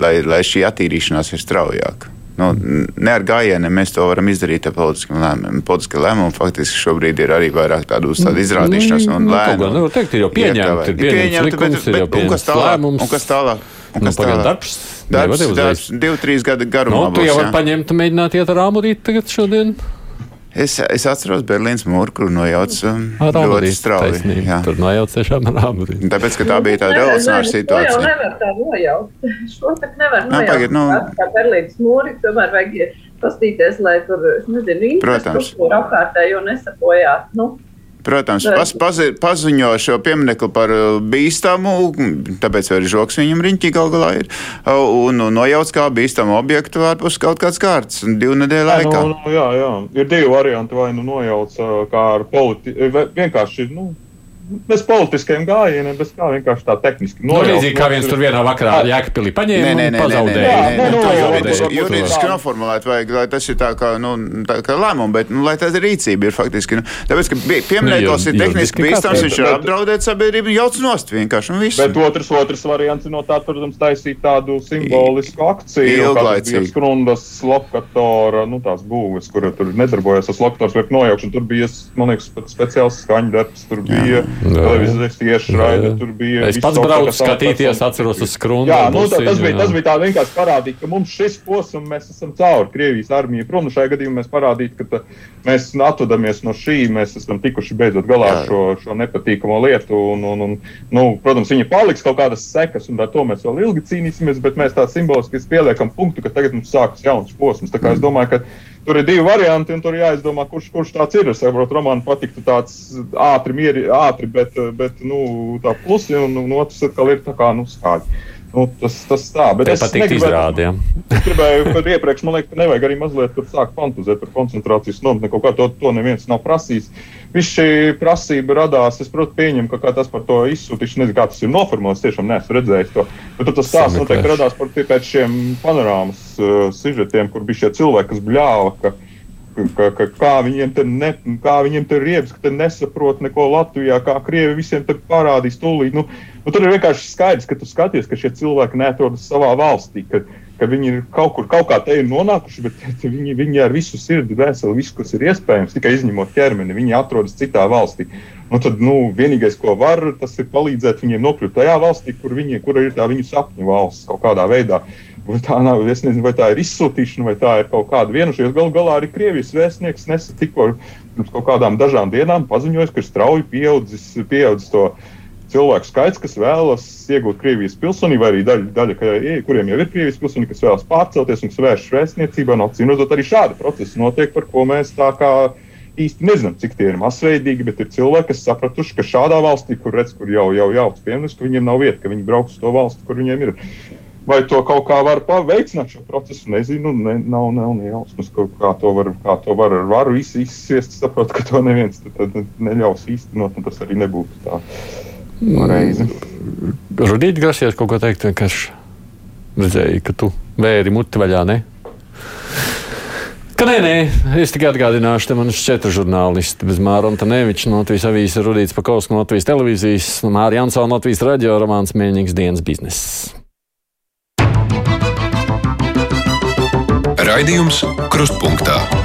lai, lai šī attīrīšanās ir straujāka. Nu, ne ar gājieniem mēs to varam izdarīt ar politiskiem lēmumiem. Politiskie lēmumi faktiski šobrīd ir arī vairāk tādu uz tādu nu, izrādīšanos un nu, lēmumu. Nu, nevar teikt, ir jau pieņemti, ir pieņemti, likums, bet, bet, un kas tālāk? Un kas tālāk? Un kas nu, tālāk? Darbs, darbs, darbs divu, trīs gadu garumā. Nu, tu jau vari paņemt, mēģināt iet ar āmurīt tagad šodien. Es, es atceros Berlīnas mūru, kur nojauc um, ļoti strauji. Tur nojauc tiešām ar āmuri. Tāpēc, ka tā bija tāda revolucionāra situācija. To jau nevar tā nojaukt. Šo tak nevar nojaukt. Nā, pagad, nu... Tā Berlīnas mūri, tomēr vajag pastīties, lai tur, nezinu, infrastruktūra apkārtējo nesapojāt. Nu, Protams, pas, pazi, paziņo šo pieminiektu par uh, bīstamu, tāpēc arī žoks viņam riņķī gal galā ir, uh, un, un nojauc kā bīstamu objektu ārpus kaut kāds kārts divu nedēļu laikā. Nu, nu, jā, jā, ir divi varianti, vai nu nojauc uh, kā ar politiku, vienkārši, nu, bez politiskiem gājieniem, bez kā vienkārši tā tehniski. Nu, līdzīgi kā viens tur vienā vakarā Jēkabīlī paņēma nē, nē, un pazaudēja. Nē, nē, nē, juridiski noformulēt vajag, lai tas ir tā kā, nu, tā kā lēmumi, bet, nu, lai tā rīcība ir faktiski. Nu, tāpēc, ka pieminētos ir tehniski bīstams, viņš ir apdraudēt sabiedrību, jauc nost vienkārši un viss. Bet otrs, otrs variants no tā, protams, taisīt tādu simbolisku akciju. Ilglaicīgi. Skrundas, lokatora, nu, tās būves, kur tur nedarbojas tas lokators vai nojaukšana. Tur bija, man liekas, speciāls skaņdarbs, tur bija. Jā televīzijas tiešraide. Tur bija. Es pats braucu skatīties, atceros uz skrundu. Jā, nu, tā, tas, bija, tas bija tā vienkārši parādīt, ka mums šis posms, mēs esam cauri Krievijas armijai prom. Nu, šajā gadījumā mēs parādīt, ka tā, mēs atvadamies no šī, mēs esam tikuši beidzot galā ar šo, šo nepatīkamo lietu. Un, un, un, nu, protams, viņa paliks kaut kādas sekas, un ar to mēs vēl ilgi cīnīsimies, bet mēs tā simboliski pieliekam punktu, ka tagad mums sākas jauns posms. Tā kā es domāju, ka Tur ir divi varianti, un tur jāizdomā, kurš, kurš tāds ir. Es saprotu, romānu patiktu tāds ātri, mieri, ātri bet, bet nu, tā plusi, un, un otrs atkal ir tā kā nu, skaļi. Nu, tas, tas tā, bet Tev es negribēju, es gribēju par iepriekš, man liekas, ka nevajag arī mazliet tur sākt fantazēt par koncentrācijas nometni. Kaut kā to, to neviens nav prasījis. Viss šī prasība radās, es, protams, pieņemu, ka tas par to izsūtīšanu, nezinu, kā tas ir noformulēts, tiešām neesmu redzējis to. Bet tas stāsts noteikti radās par pēc šiem panorāmas uh, sižetiem, kur bija šie cilvēki, kas bļāva. Ka, Ka, ka, kā viņiem tur ne, kā viņiem tur riebs, ka nesaprot neko Latvijā, kā krievi visiem tur parādīs tūlīt. Nu, nu, tur ir vienkārši skaidrs, ka tu skaties, ka šie cilvēki neatrodas savā valstī, ka, ka viņi ir kaut kur, kaut kā te ir nonākuši, bet viņi, viņi ar visu sirdi, veseli, visu, kas ir iespējams, tikai izņemot ķermeni, viņi atrodas citā valstī. Nu, tad nu, vienīgais, ko var, tas ir palīdzēt viņiem nokļūt tajā valstī, kur, viņi, kur ir tā viņu sapņu valsts kaut kādā veidā. Uh, Vai tā nav, es nezinu, vai tā ir izsūtīšana, vai tā ir kaut kāda vienošanās. Galu galā arī Krievijas vēstnieks nesen tikko pirms kaut kādām dažām dienām paziņoja, ka ir strauji pieaudzis, pieaudzis to cilvēku skaits, kas vēlas iegūt Krievijas pilsonību, vai arī daļa, daļa ka, kuriem jau ir Krievijas pilsonība, kas vēlas pārcelties un svērst vēstniecībā. No acīm redzot, arī šādi procesi notiek, par ko mēs tā kā īsti nezinām, cik tie ir masveidīgi, bet ir cilvēki, kas sapratuši, ka šādā valstī, kur redz, kur jau jau jau pieminēts, ka viņiem nav vieta, ka viņi brauks uz to valsti, kur viņiem ir. Vai to kaut kā var paveicināt šo procesu? Nezinu, ne, nav, nav ne jausmas, kā to var, kā to var ar varu izsviest. Saprotu, ka to neviens neļaus īstenot, un tas arī nebūtu tā reize. Rudīt grasies kaut ko teikt, vienkārši redzēju, ka tu vēri muti vaļā, ne? Ka nē, nē, es tikai atgādināšu, ka man ir četri žurnālisti. Bez Māra Antoneviča, no Latvijas avīzes, Rudīts Pakausks, no Latvijas televīzijas, Mārija Jansona, no Latvijas radio, Romāns Mēņīgs dienas biznesa. Raidījums Krustpunktā.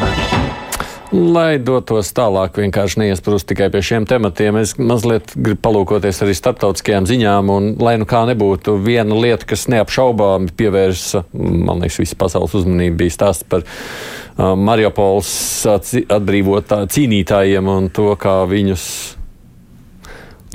Lai dotos tālāk, vienkārši neiesprūst tikai pie šiem tematiem, es mazliet gribu palūkoties arī starptautiskajām ziņām, un lai nu kā nebūtu, viena lieta, kas neapšaubāmi pievērsa, man liekas, visu pasaules uzmanību, bija stāsts par uh, Mariupols atbrīvotā cīnītājiem un to, kā viņus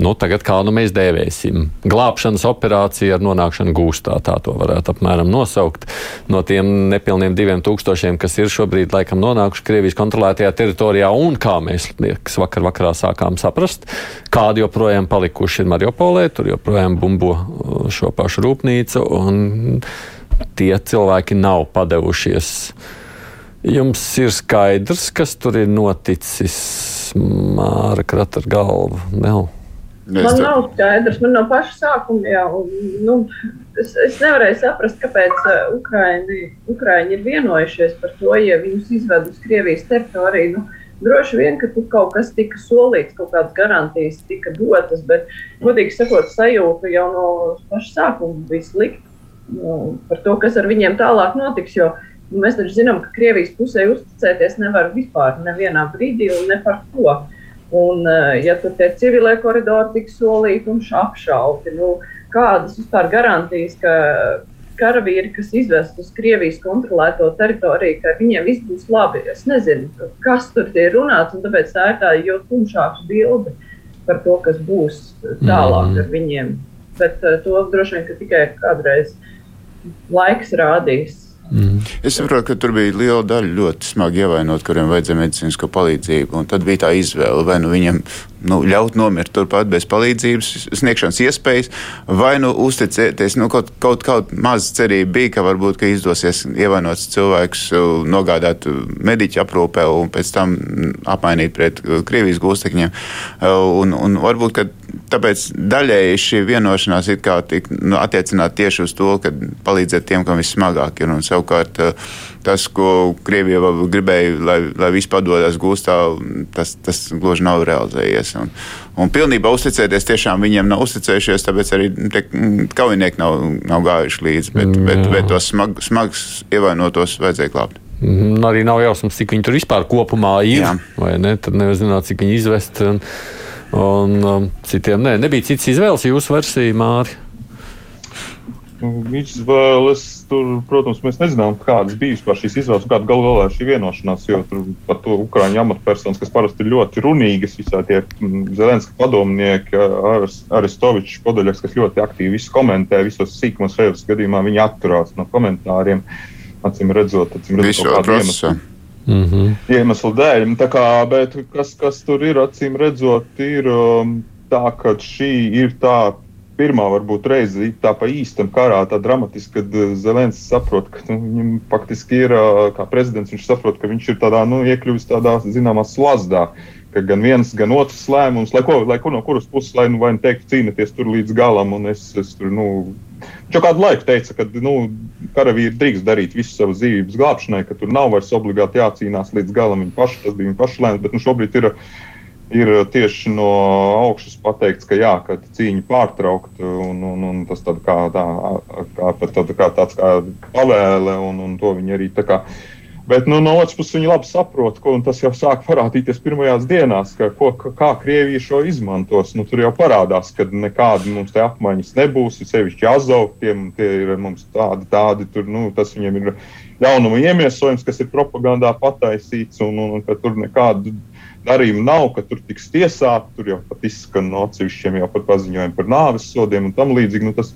Nu, tagad kā nu mēs dēvēsim? Glābšanas operācija ar nonākšanu gūstā, tā to varētu apmēram nosaukt. No tiem nepilniem diviem tūkstošiem, kas ir šobrīd laikam nonākuši Krievijas kontrolētajā teritorijā, un kā mēs liekas, vakar vakarā sākām saprast, kādi joprojām palikuši ir Mariupolē, tur joprojām bumbo uh, šo pašu rūpnīcu, un tie cilvēki nav padevušies. Jums ir skaidrs, kas tur ir noticis? Māra krata ar galvu. Nav. Es man nav skaidrs, man no paša sākuma jau. Nu, es, es nevarēju saprast, kāpēc uh, Ukraiņi, Ukraiņi ir vienojušies par to, ja viņus izved uz Krievijas teritoriju. Nu, Droši vien, ka tur kaut kas tika solīts, kaut kādas garantijas tika dotas, bet, godīgi sakot, sajūta jau no paša sākuma bija slikta nu, par to, kas ar viņiem tālāk notiks. Jo nu, mēs taču zinām, ka Krievijas pusē uzticēties nevar vispār nevienā brīdī un ne par ko. Uh, Un, eh, ja tur tie civilie koridori tiks solīti un apšauti, nu, kādas vispār garantijas, ka karavīri, kas izvest uz Krievijas kontrolēto teritoriju, ka viņiem viss būs labi. Es nezinu, kas tur ir runāts, un tāpēc tā ir tā jau tumšāka bilde par to, kas būs tālāk ar viņiem. Bet uh, to droši vien tikai kādreiz laiks rādīs. Mm. Es saprotu, ka tur bija liela daļa ļoti smagi ievainot, kuriem vajadzēja medicīnisko palīdzību. Tad bija tā izvēle, vai nu viņam nu, ļaut nomirt turpat bez palīdzības, sniegšanas iespējas, vai nu uzticēties. Nu, kaut, kaut, kaut maz cerība bija, ka varbūt ka izdosies ievainots cilvēks nogādāt mediķu aprūpē un pēc tam apmainīt pret Krievijas gūstekņiem. Un, un varbūt, ka tāpēc daļēji šī vienošanās ir kā tik nu, attiecināt tieši uz to, ka palīdzēt tiem, kam vissmagāk ir. Un savukārt tas, ko Krievija gribēja, lai, lai viss padodas gūstā, tas, tas gluži nav realizējies. Un, un pilnībā uzticēties tiešām viņiem nav uzticējušies, tāpēc arī te, kaujinieki nav, nav gājuši līdzi, bet, mm, bet, bet tos smag, smagus ievainotos vajadzēja glābt. Mm, arī nav jausmas, cik viņi tur vispār kopumā ir. Jā. Ne? Tad nevar zināt, cik viņi izvest. Un, un um, citiem ne. nebija cits izvēles jūsu versija, Mārija. Izvēles, tur, protams, mēs nezinām, kādas bija vispār šīs izvēles, kāda galu galā ir šī vienošanās. Jo tur par to ukrāņu amatpersonas, kas parasti ir ļoti runīgas, visā tie mm, Zelenska padomnieki, Aristovičs, Podaļaks, kas ļoti aktīvi visu komentē, visos sīkumos šajos gadījumā viņi atturās no komentāriem. Acīm redzot, acīm redzot kaut kādu iemeslu. Mm -hmm. Iemeslu dēļ. Tā kā, bet kas, kas tur ir, acīm redzot, ir um, tā, ka šī ir tā pirmā varbūt reize tā pa īstam karā, tā dramatiski, kad eh, Zelenskis saprot, ka nu, viņam faktiski ir eh, kā prezidents, viņš saprot, ka viņš ir tādā, nu, iekļuvis tādā zināmā slazdā. Gan viens, gan otrs lēmums, lai ko, lai ko no kuras puses, lai nu vai nu teikt, cīnīties tur līdz galam. Es, es tur, nu, viņš jau kādu laiku teica, ka nu, karavīri drīkst darīt visu savu dzīvības glābšanai, ka tur nav vairs obligāti jācīnās līdz galam. Viņi paši, tas bija viņa paša lēmums, bet nu, šobrīd ir ir uh, tieši no augšas pateikts, ka jā, ka cīņa pārtraukt, un, un, un tas tā kā, tā, kā, tā, kā tāds kā pavēle, un, un to viņi arī tā kā. Bet nu, no otras puses, viņi labi saprot, ko tas jau sāk parādīties pirmajās dienās, ka, ko, kā Krievija šo izmantos. Nu, tur jau parādās, ka nekāda mums te apmaiņas nebūs. Sevišķi azovtiem, tie ir mums tādi, tādi tur, nu, tas viņiem ir jaunuma iemiesojums, kas ir propagandā pataisīts, un, un, un ka tur nekādu darījumu nav, ka tur tiks tiesāti. Tur jau pat izskan no atsevišķiem jau par paziņojumu par nāves sodiem un tam līdzīgi. Nu, tas,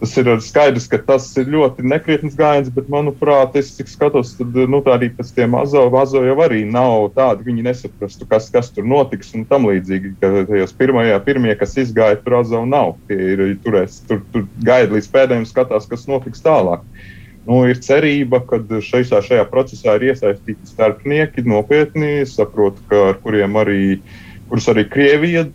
tas ir skaidrs, ka tas ir ļoti nekrietns gājiens, bet, manuprāt, es cik skatos, tad nu, arī pēc tiem azo jau arī nav tādi, viņi nesaprastu, kas, kas tur notiks un tam līdzīgi. Ka tajos pirmajā, pirmie, kas izgāja, tur azo nav. Tie ir turēs, tur, tur gaida līdz pēdējiem, skatās, kas notiks tālāk. Nu, ir cerība, ka šajā, šajā procesā ir iesaistīti starpnieki, nopietni saprot, ka, ar kuriem arī, kurus arī Krievija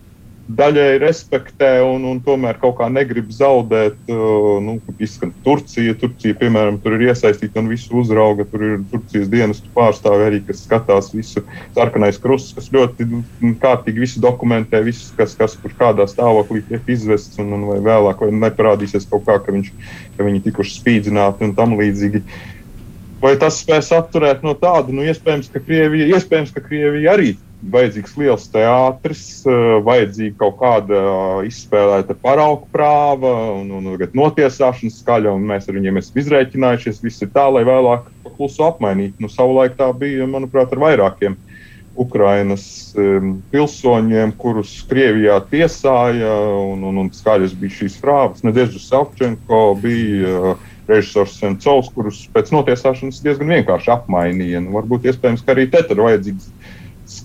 daļai respektē un, un tomēr kaut kā negrib zaudēt. Uh, nu, izskan Turcija, Turcija, piemēram, tur ir iesaistīta un visu uzrauga. Tur ir Turcijas dienestu pārstāvi arī, kas skatās visu sarkanais krusts, kas ļoti nu, kārtīgi visu dokumentē, visu, kas, kas kur kādā stāvoklī tiek izvests un, un vai vēlāk vai neparādīsies kaut kā, ka, viņš, ka viņi tikuši spīdzināti un tam līdzīgi. vai tas spēs atturēt no tāda, nu, iespējams, ka Krievija, iespējams, ka Krievija arī vajadzīgs liels teātris, eh, vajadzīga kaut kāda izspēlēta paraugu prāva un, un, un notiesāšanas skaļa, un mēs ar viņiem esam izrēķinājušies. Viss ir tā, lai vēlāk klusu apmainītu. Nu, savulaik tā bija, manuprāt, ar vairākiem Ukrainas um, pilsoņiem, kurus Krievijā tiesāja, un, un, un skaļas bija šīs frāvas. Nedēļas Savčenko bija uh, režisors Sencovs, kurus pēc notiesāšanas diezgan vienkārši apmainīja. Nu, varbūt iespējams, ka arī te ir vajadzīgs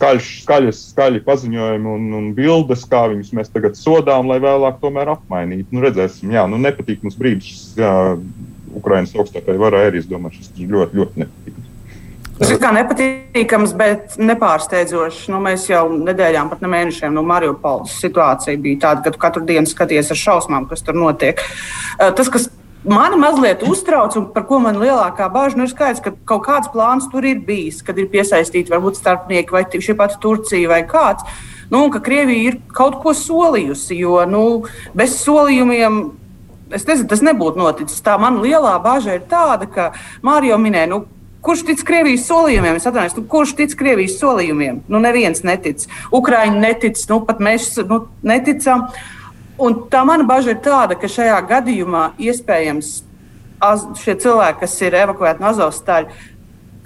skaļš, skaļas, skaļi paziņojumi un, un bildes, kā viņus mēs tagad sodām, lai vēlāk tomēr apmainītu. Nu, redzēsim, jā, nu, nepatīk mums brīdis, jā, Ukraiņas augstākajai varai arī, es domāju, šis ļoti, ļoti nepatīkams. Tas ir kā nepatīkams, bet nepārsteidzošs. Nu, mēs jau nedēļām, pat ne mēnešiem no Mariupoles situācija bija tāda, ka tu katru dienu skaties ar šausmām, kas tur notiek. Tas, kas Mani mazliet uztrauc, un par ko man lielākā bāža nu ir skaidrs, ka kaut kāds plāns tur ir bijis, kad ir piesaistīti varbūt starpnieki vai šī pati Turcija vai kāds. Nu, ka Krievija ir kaut ko solījusi, jo nu, bez solījumiem es nezinu, tas nebūtu noticis. Tā man lielā bažas ir tāda, ka Mārija minēja, nu, kurš tic Krievijas solījumiem? Es atvainojos, nu, kurš tic Krievijas solījumiem? Nu, neviens netic. Ukraiņi netic, nu, pat mēs nu, neticam. Uh, Un tā mana bažas ir tāda, ka šajā gadījumā iespējams az, šie cilvēki, kas ir evakuēti no Azovstāļa,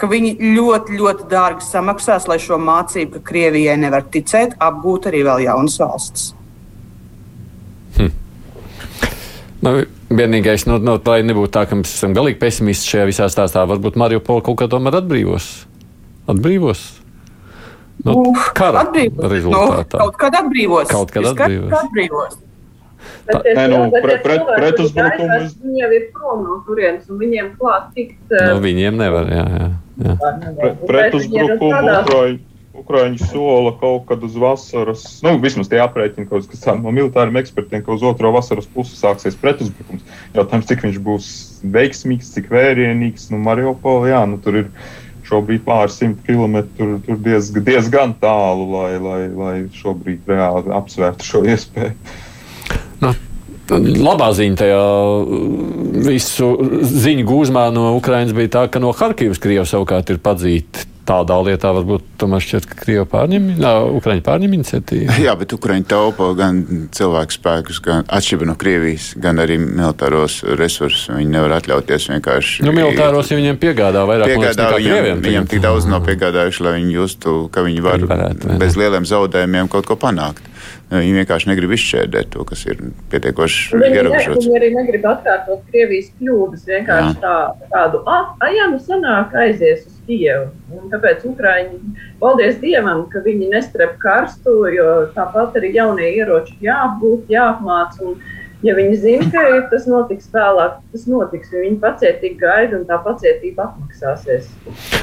ka viņi ļoti, ļoti dārgi samaksās, lai šo mācību, ka Krievijai nevar ticēt, apgūtu arī vēl jaunas valstis. Hm. Nu, vienīgais, nu, nu, lai nebūtu tā, ka mēs esam galīgi pesimisti šajā visā stāstā, varbūt Mariupola kaut kā tomēr atbrīvos. Atbrīvos. Nu, kara atbrīvos. rezultātā. Nu, kaut kad atbrīvos. Kaut kad atbrīvos. atbrīvos. Bet tie Nē, nu, pre, pret, pretusbrukumu. Viņi jau ir prom no turienes, un viņiem klāt tikt. No viņiem nevar, jā, jā. jā. Pre, pretusbrukumu Ukraiņu. Ukrāņi sola kaut kad uz vasaras, nu, vismaz tie aprēķini, kas tādi no militāriem ekspertiem, ka uz otro vasaras pusi sāksies pretuzbrukums. Jautājums, cik viņš būs veiksmīgs, cik vērienīgs, nu, Mariupola, jā, nu, tur ir šobrīd pāris simt kilometru, tur diezgan, diezgan tālu, lai, lai, lai šobrīd reāli apsvērtu šo iespēju. Nu, labā ziņa tajā uh, visu ziņu gūzmā no Ukrainas bija tā, ka no Harkivas Krievija savukārt ir padzīta tādā lietā varbūt tomēr šķiet, ka Krievija pārņem, nā, Ukraiņa pārņem iniciatīvu. Jā, bet Ukraiņa taupa gan cilvēku spēkus, gan atšķirība no Krievijas, gan arī militāros resursus. Viņi nevar atļauties vienkārši. Nu, militāros ja viņiem piegādā vairāk piegādā viņam, krieviem. Viņam tik daudz nav piegādājuši, lai viņi justu, ka viņi var varētu, bez lieliem zaudējumiem kaut ko panākt. Viņi vienkārši negrib izšķērdēt to, kas ir pietiekoši ierobežots. Viņi arī negrib atkārtot Krievijas kļūdas. Vienkārši tā, tādu, ah, ja nu sanāk aizies uz Kievu. Un tāpēc Ukraiņi, paldies Dievam, ka viņi nestrep karstu, jo tāpat arī jaunie ieroči jāapgūt, jāapmāca. Ja viņi zina, ka tas notiks vēlāk, tas notiks, viņi pacietīgi gaida un tā pacietība atmaksāsies.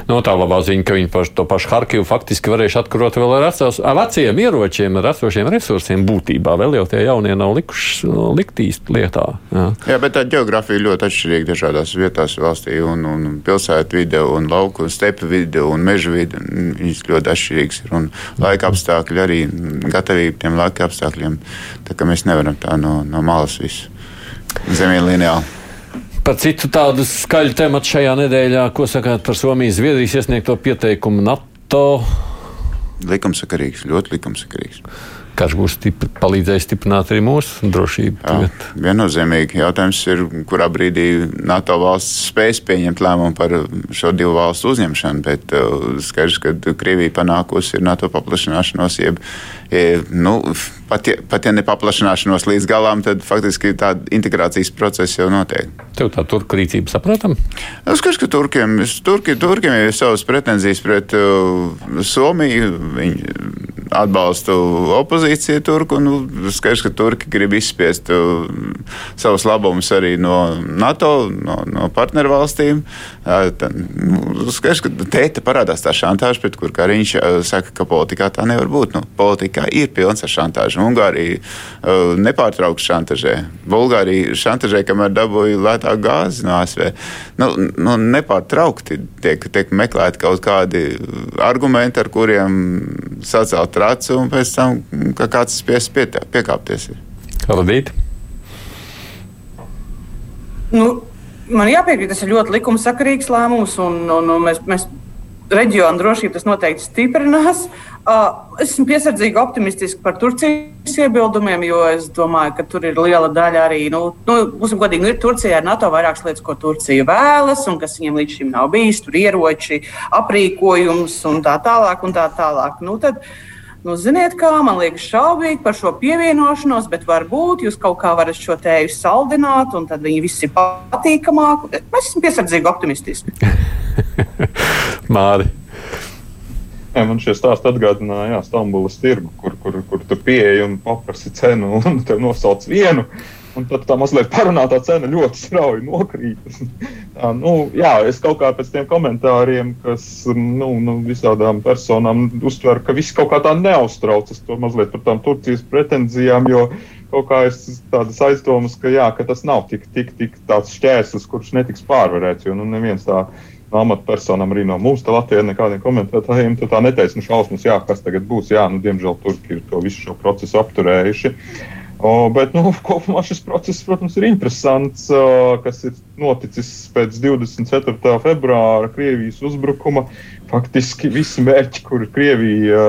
No tā labā ziņa, ka viņi paši, to pašu Harkivu faktiski varēs atkarot vēl ar, asās, ar veciem ieročiem, ar esošiem resursiem būtībā. Vēl jau tie jaunie nav likuši liktīs lietā. Jā. Jā, bet tā geogrāfija ļoti atšķirīga dažādās vietās valstī un, un pilsētu vide un lauku un stepu vide un meža vide. Viņas ļoti atšķirīgas ir un laika apstākļi arī gatavība tiem laika apstākļiem. Tā kā mēs nevaram tā no, no malas tas viss zemienlīnijā. Par citu tādu skaļu tematu šajā nedēļā, ko sakāt par Somijas Zviedrijas iesniegto pieteikumu NATO? Likumsakarīgs, ļoti likumsakarīgs. Karš būs stipri, palīdzējis stiprināt arī mūsu drošību. Jā, viennozīmīgi jautājums ir, kurā brīdī NATO valsts spēs pieņemt lēmumu par šo divu valstu uzņemšanu, bet uh, skaidrs, ka Krievija panākusi ir NATO paplašināšanos, jeb E, nu, pat, ja, pat ja nepaplašināšanos līdz galam, tad faktiski tāda integrācijas procesa jau notiek. Tev tā turku rīcība saprotam? Es skatu, ka turkiem, turki, turkiem ir savas pretenzijas pret uh, Somiju. Viņi atbalsta opozīciju turku. Nu, skaidrs, ka turki grib izspiest uh, savus labumus arī no NATO, no, no partnervalstīm. Uh, nu, skaidrs, ka te parādās tā šantāža, pret kur Kariņš uh, saka, ka politikā tā nevar būt. Nu, politikā ir pilns ar šantāžu. Ungārija uh, nepārtraukti šantažē. Bulgārija šantažē, kamēr dabūja lētāku gāzi no ASV. Nu, nu, nepārtraukti tiek, tiek meklēti kaut kādi argumenti, ar kuriem sacelt racu, un pēc tam kā kāds spiests pie, piekāpties. Labdīt! Nu, Man jāpiekrīt, tas ir ļoti likumsakarīgs lēmums, un, un, un mēs, mēs reģionu drošību tas noteikti stiprinās. Uh, es esmu piesardzīgi optimistiski par Turcijas iebildumiem, jo es domāju, ka tur ir liela daļa arī, nu, nu būsim godīgi, nu, ir Turcijā ar NATO vairākas lietas, ko Turcija vēlas, un kas viņiem līdz šim nav bijis. Tur ieroči, aprīkojums un tā tālāk. Un tā tālāk. Nu, tad, Nu, ziniet, kā man liekas, šaubīgi par šo pievienošanos, bet varbūt jūs kaut kā varat šo tēju saldināt, un tad viņi visi ir patīkamāki. Es esmu piesardzīgi optimistiski. Māri. Jā, man šie stāsti atgādināja Stambulas tirgu, kur, kur, kur tu pieeji un paprasti cenu, un tev nosauc vienu. Un tad tā mazliet parunātā cena ļoti strauji nokrīt. tā, nu, jā, es kaut kā pēc tiem komentāriem, kas nu, nu, visādām personām uztver, ka viss kaut kā tā neuztraucas to mazliet par tām Turcijas pretenzijām, jo kaut kā es tādas aizdomas, ka, jā, ka tas nav tik, tik, tik tāds šķērslis, kurš netiks pārvarēts, jo nu, neviens tā no amatpersonām, arī no mums, Latvijā, nekādiem komentētājiem, tā neteica, nu, šausmas, jā, kas tagad būs. Jā, nu, diemžēl Turki ir to visu šo procesu apturējuši. O, bet, nu, kopumā šis process, protams, ir interesants, kas ir noticis pēc 24. februāra Krievijas uzbrukuma. Faktiski visi mērķi, kur Krievija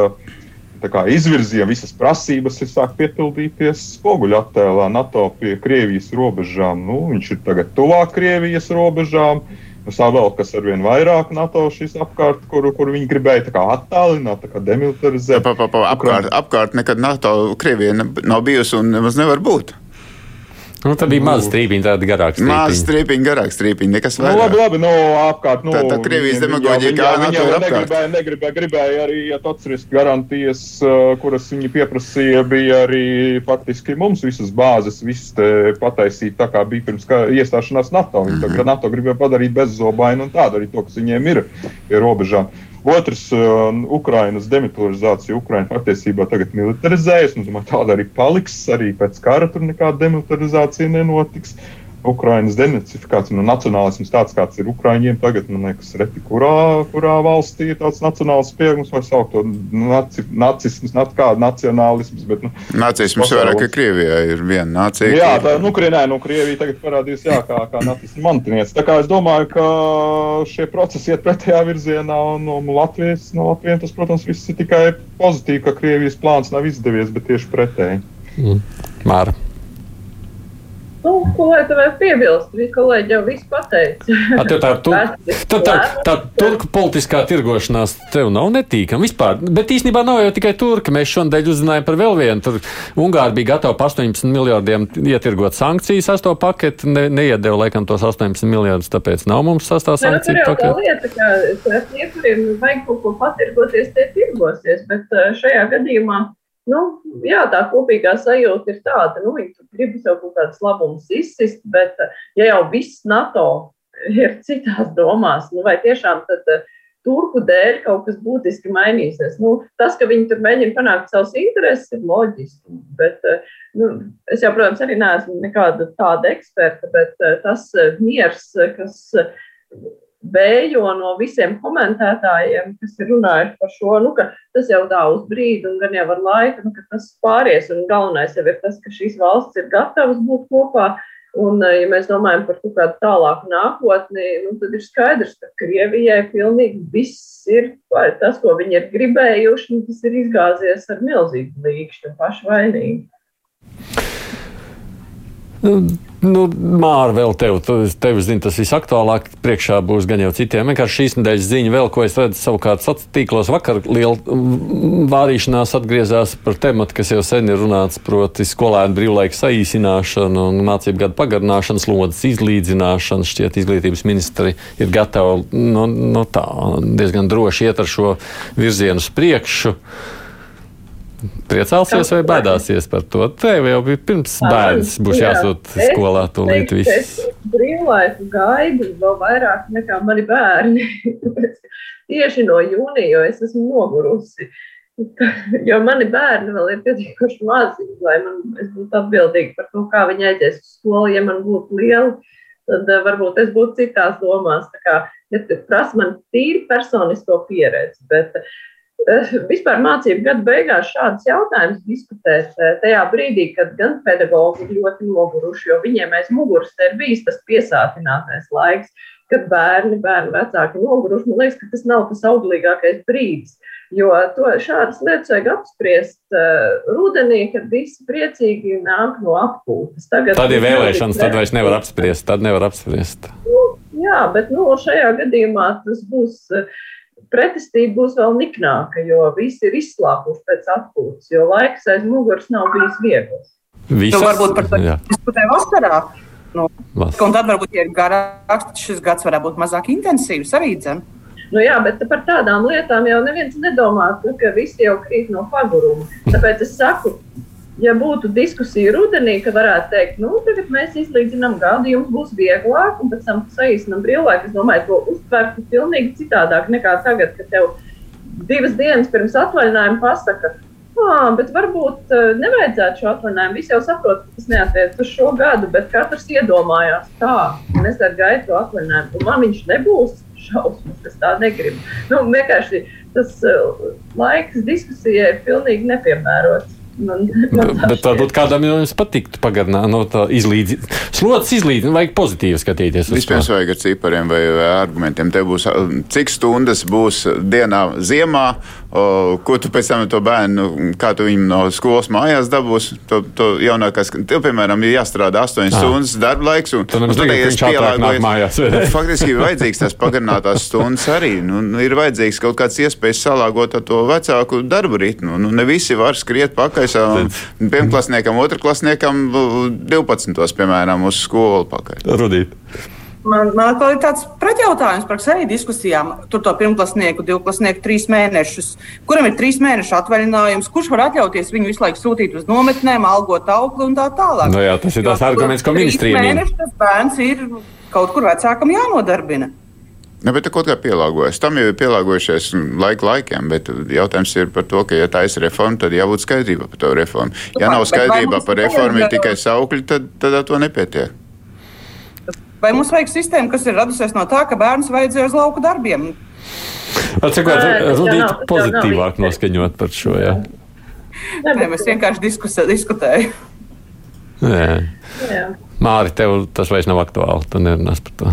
kā, izvirzīja, visas prasības ir sāk piepildīties spoguļu attēlā NATO pie Krievijas robežām. Nu, viņš ir tagad tuvāk Krievijas robežām. Uh, savelkas ar vien vairāk NATO šīs apkārt, kur, kur viņi gribēja attālināt, demilitarizēt. Pa, pa, pa, apkārt, apkārt nekad NATO Krievija nav bijusi un nemaz nevar būt. Nu, tad bija maza strīpiņa, tāda garāka. Maza strīpiņa, garāka strīpiņa, nekas vairāk. Nu, labi, labi, nu, apkārt. Nu, tā, tā Krievijas demagoģija, kā NATO ir apkārt. Negribēja, negribēja, gribēja arī atceries garantijas, kuras viņi pieprasīja, bija arī faktiski mums visas bāzes, visas pataisīt tā, kā bija pirms kā iestāšanās NATO. Viņi mm -hmm. NATO gribēja padarīt bezzobainu un tādu arī to, kas viņiem ir pie robežām. Otrs, uh, Ukrainas demilitarizācija. Ukraina patiesībā tagad militarizējas, un tāda arī paliks. Arī pēc kara tur nekāda demilitarizācija nenotiks. Ukraiņas denacifikācija, nu, nacionālisms tāds, kāds ir Ukraiņiem tagad, man liekas, reti kurā, kurā valstī ir tāds nacionāls pieaugums, vai saukt to naci, nacisms, nat kāda nacionālisms. Bet, nu, Nacisms vairāk, ka Krievijā ir viena nācija. Jā, tā, nu, Krievijā, nu, Krievija tagad parādījās, jā, kā, kā nacismu mantinieks. Tā kā es domāju, ka šie procesi iet pretējā virzienā, un no Latvijas, no Latvijas tas, protams, viss ir tikai pozitīvi, ka Krievijas plāns nav izdevies, bet tieši pretēji. Mm. Māra. Nu, ko lai tev piebilst? Visi kolēģi jau visu pateica. A, tā, tur, tā, tā, tā turku politiskā tirgošanās tev nav netīkama vispār. Bet īstenībā nav jau tikai turka. Mēs šodien uzzinājām par vēl vienu. Tur Ungāri bija gatavi par 18 miljardiem ietirgot sankcijas, asto paketi. Ne, neiedeva laikam tos 18 miljardus, tāpēc nav mums sastā nu, sankciju paketi. Tā ir lieta, ka tie, kuriem vajag kaut ko patirgoties, tie tirgosies. Bet eh, šajā gadījumā Nu, jā, tā kopīgā sajūta ir tāda, nu, viņi grib sev kaut kādas labumus izsist, bet, ja jau viss NATO ir citās domās, nu, vai tiešām tad uh, turku dēļ kaut kas būtiski mainīsies. Nu, tas, ka viņi tur mēģina panākt savus intereses, ir loģiski. Bet, uh, nu, es jau, protams, arī neesmu nekāda tāda eksperta, bet tas miers, kas vējo no visiem komentētājiem, kas ir runājuši par šo, nu, ka tas jau tā uz brīdi, un gan jau ar laiku, nu, ka tas pāries. Un galvenais jau ir tas, ka šīs valsts ir gatavas būt kopā. Un, ja mēs domājam par kaut kādu tālāku nākotni, nu, tad ir skaidrs, ka Krievijai pilnīgi viss ir tas, ko viņi ir gribējuši, un tas ir izgāzies ar milzīgu līkšķi un pašvainīgi. Nu, Nu, Māra, vēl tev, tev zini, tas visaktuālāk priekšā būs gan jau citiem. Vienkārši šīs nedēļas ziņa vēl, ko es redzu savukārt sociālos tīklos. Vakar liela vārīšanās atgriezās par tematu, kas jau sen ir runāts, proti skolēnu brīvlaika saīsināšanu un mācību gadu pagarināšanu, slodzes izlīdzināšanu. Šķiet, izglītības ministri ir gatavi no, nu, no nu tā, diezgan droši iet ar šo virzienu uz priekšu. Priecāsies vai baidāsies par to? Tev jau bija pirms bērns, būs jāsūt skolā tūlīt viss. Es brīvlaiku gaidu vēl vairāk nekā mani bērni. Tieši no jūnija, jo es esmu nogurusi. Jo mani bērni vēl ir pietiekuši mazi, lai man, es būtu atbildīga par to, kā viņi aizies uz skolu. Ja man būtu liela, tad uh, varbūt es būtu citās domās. Tā kā, ja prasa man tīri personisko pieredzi, bet uh, vispār mācību gada beigās šādus jautājumus diskutēt tajā brīdī, kad gan pedagogi ir ļoti noguruši, jo viņiem aiz muguras ir bijis tas piesātinātais laiks, kad bērni, bērni vecāki noguruši. Man liekas, ka tas nav tas auglīgākais brīdis. Jo to, šādas lietas vajag apspriest uh, rudenī, kad visi priecīgi nāk no. Tagad tad ir vēlēšanas, tad vairs nevar apspriest. Tad nevar apspriest. Nu, jā, bet nu, šajā gadījumā tas būs. Uh, pretestība būs vēl niknāka, jo visi ir izslāpuši pēc atpūtas, jo laiks aiz muguras nav bijis viegls. Visas, nu, varbūt par to diskutē vasarā. Nu, un tad varbūt, ja ir garāks, tad šis gads varētu būt mazāk intensīvs arī dzem. Nu jā, bet par tādām lietām jau neviens nedomā, ka visi jau krīt no paguruma. Tāpēc es saku, ja būtu diskusija rudenī, ka varētu teikt, nu, tagad mēs izlīdzinām gadu, jums būs vieglāk, un pēc tam saīsinām brīvlaiku, es domāju, to uztvertu pilnīgi citādāk nekā tagad, kad tev divas dienas pirms atvaļinājuma pasaka, ah, bet varbūt uh, nevajadzētu šo atvaļinājumu. Visi jau saprot, ka tas neatiec uz šo gadu, bet katrs iedomājās tā, un es tagad gaidu to atvaļinājumu, un man viņš nebūs šausmas, es tā negribu. Nu, vienkārši tas uh, laiks diskusijai ir pilnīgi nepiemērots. Man, man bet varbūt kādam jums patiktu pagarināt, no tā izlīdzināt. Slots izlīdzināt, vajag pozitīvi skatīties. Vispirms vajag ar cipariem vai, vai argumentiem. Te būs, cik stundas būs dienā ziemā, o, ko tu pēc tam to bērnu, kā tu viņu no skolas mājās dabūs. To, to jaunākās, tev, piemēram, ir jāstrādā 8 à. stundas darba laiks, un, un tad es pielāgoju. Faktiski ir vajadzīgs tās pagarinātās stundas arī. Nu, nu, ir vajadzīgs kaut kāds iespējas salāgot ar to vecāku darbu ritmu. Nu, ne visi var skriet pakaļ savam pirmklasniekam, otrklasniekam, 12. piemēram, uz skolu pakaļ. Rudīt. Man, man ir tāds pretjautājums par sevi diskusijām. Tur to pirmklasnieku, divklasnieku trīs mēnešus. Kuram ir trīs mēnešu atvaļinājums? Kurš var atļauties viņu visu laiku sūtīt uz nometnēm, algot augli un tā tālāk? No nu jā, tas ir tas arguments, ko ministrija min. Tas bērns ir kaut kur vecākam jānodarbina. Ne, bet kaut kā pielāgojas. Tam jau ir pielāgojušies laika laikiem, bet jautājums ir par to, ka, ja tā ir reforma, tad jābūt skaidrībā par to reformu. Ja nav skaidrībā par reformu, ir tikai saukļi, tad, tad ar to nepietiek. Vai mums vajag sistēmu, kas ir radusies no tā, ka bērns vajadzēja uz lauku darbiem? Cikot, Rudīt pozitīvāk noskaņot par šo, jā. Nē, mēs vienkārši diskutējam. Māri, tev tas vairs nav aktuāli, tu nerunās par to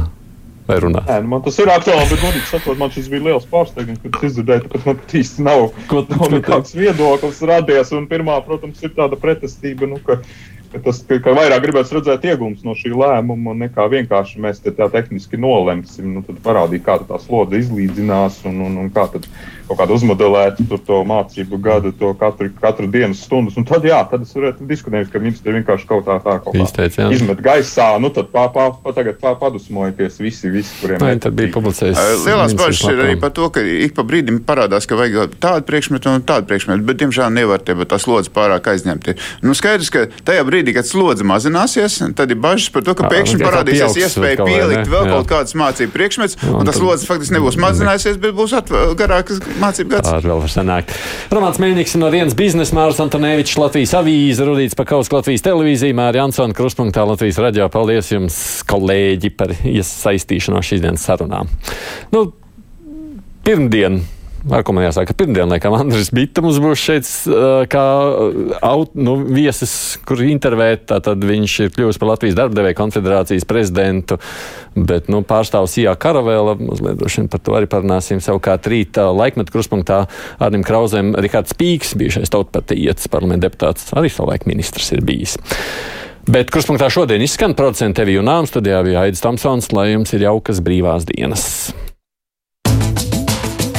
vai runāt? Nē, nu, man tas ir aktuāli, bet godīgi sakot, man šis bija liels pārsteigums, kad izdzirdēju, ka man īsti nav, Ko, nav nekāds viedoklis radies. Un pirmā, protams, ir tāda pretestība, nu, ka tas ka, ka vairāk gribēs redzēt iegūmus no šī lēmuma, nekā vienkārši mēs te tā tehniski nolemsim. Nu, tad parādīt, kā tā slodze izlīdzinās un, un, un kā tad kaut kādu uzmodelētu to mācību gadu, to katru, katru dienas stundas. Un tad, jā, tad es varētu diskutēt, ka ministri vienkārši kaut tā, tā kaut Izteic, jā. izmet gaisā. Nu, tad pā, pā, pā, tagad pā, padusmojieties visi, visi kuriem ir. Tad bija publicējis. Lielās bažas ir arī par to, ka ik pa brīdim parādās, ka vajag tādu priekšmetu un tādu priekšmetu, bet, diemžēl, nevar te, bet tas slodzi pārāk aizņemt. Nu, skaidrs, ka tajā brīdī, kad slodze mazināsies, tad ir bažas par to, ka pēkšņi parādīsies iespēja pielikt vēl kaut kādas mācību priekšmetus, un tas slodzi faktiski nebūs mazinājusies, bet būs garākas mācību gads. Tā vēl var sanākt. Romāns Mēņķis no dienas biznesa, Mārs Antonevičs, Latvijas avīze, Rudīts Pakaus, Latvijas televīzija, Māri Jansona, Kruspunktā, Latvijas raģio. Paldies jums, kolēģi, par iesaistīšanos šīs dienas sarunām. Nu, pirmdien ar ko man jāsaka, pirmdien, laikam, Andris Bitta mums būs šeit kā aut, nu, viesis, kur intervēt. Tad viņš ir kļuvis par Latvijas darbdevēju konfederācijas prezidentu, bet nu, pārstāvs Ijā Karavēla. Mazliet droši vien par to arī parunāsim. Savukārt rīta laikmetu kruspunktā Arnim Krauzēm Rikārds Pīks, bijušais tautpartijas parlamenta deputāts, arī savulaik ministrs ir bijis. Bet kruspunktā šodien izskan producents Evija Unām, studijā bija Aidis Tomsons, lai jums ir jaukas brīvās dienas.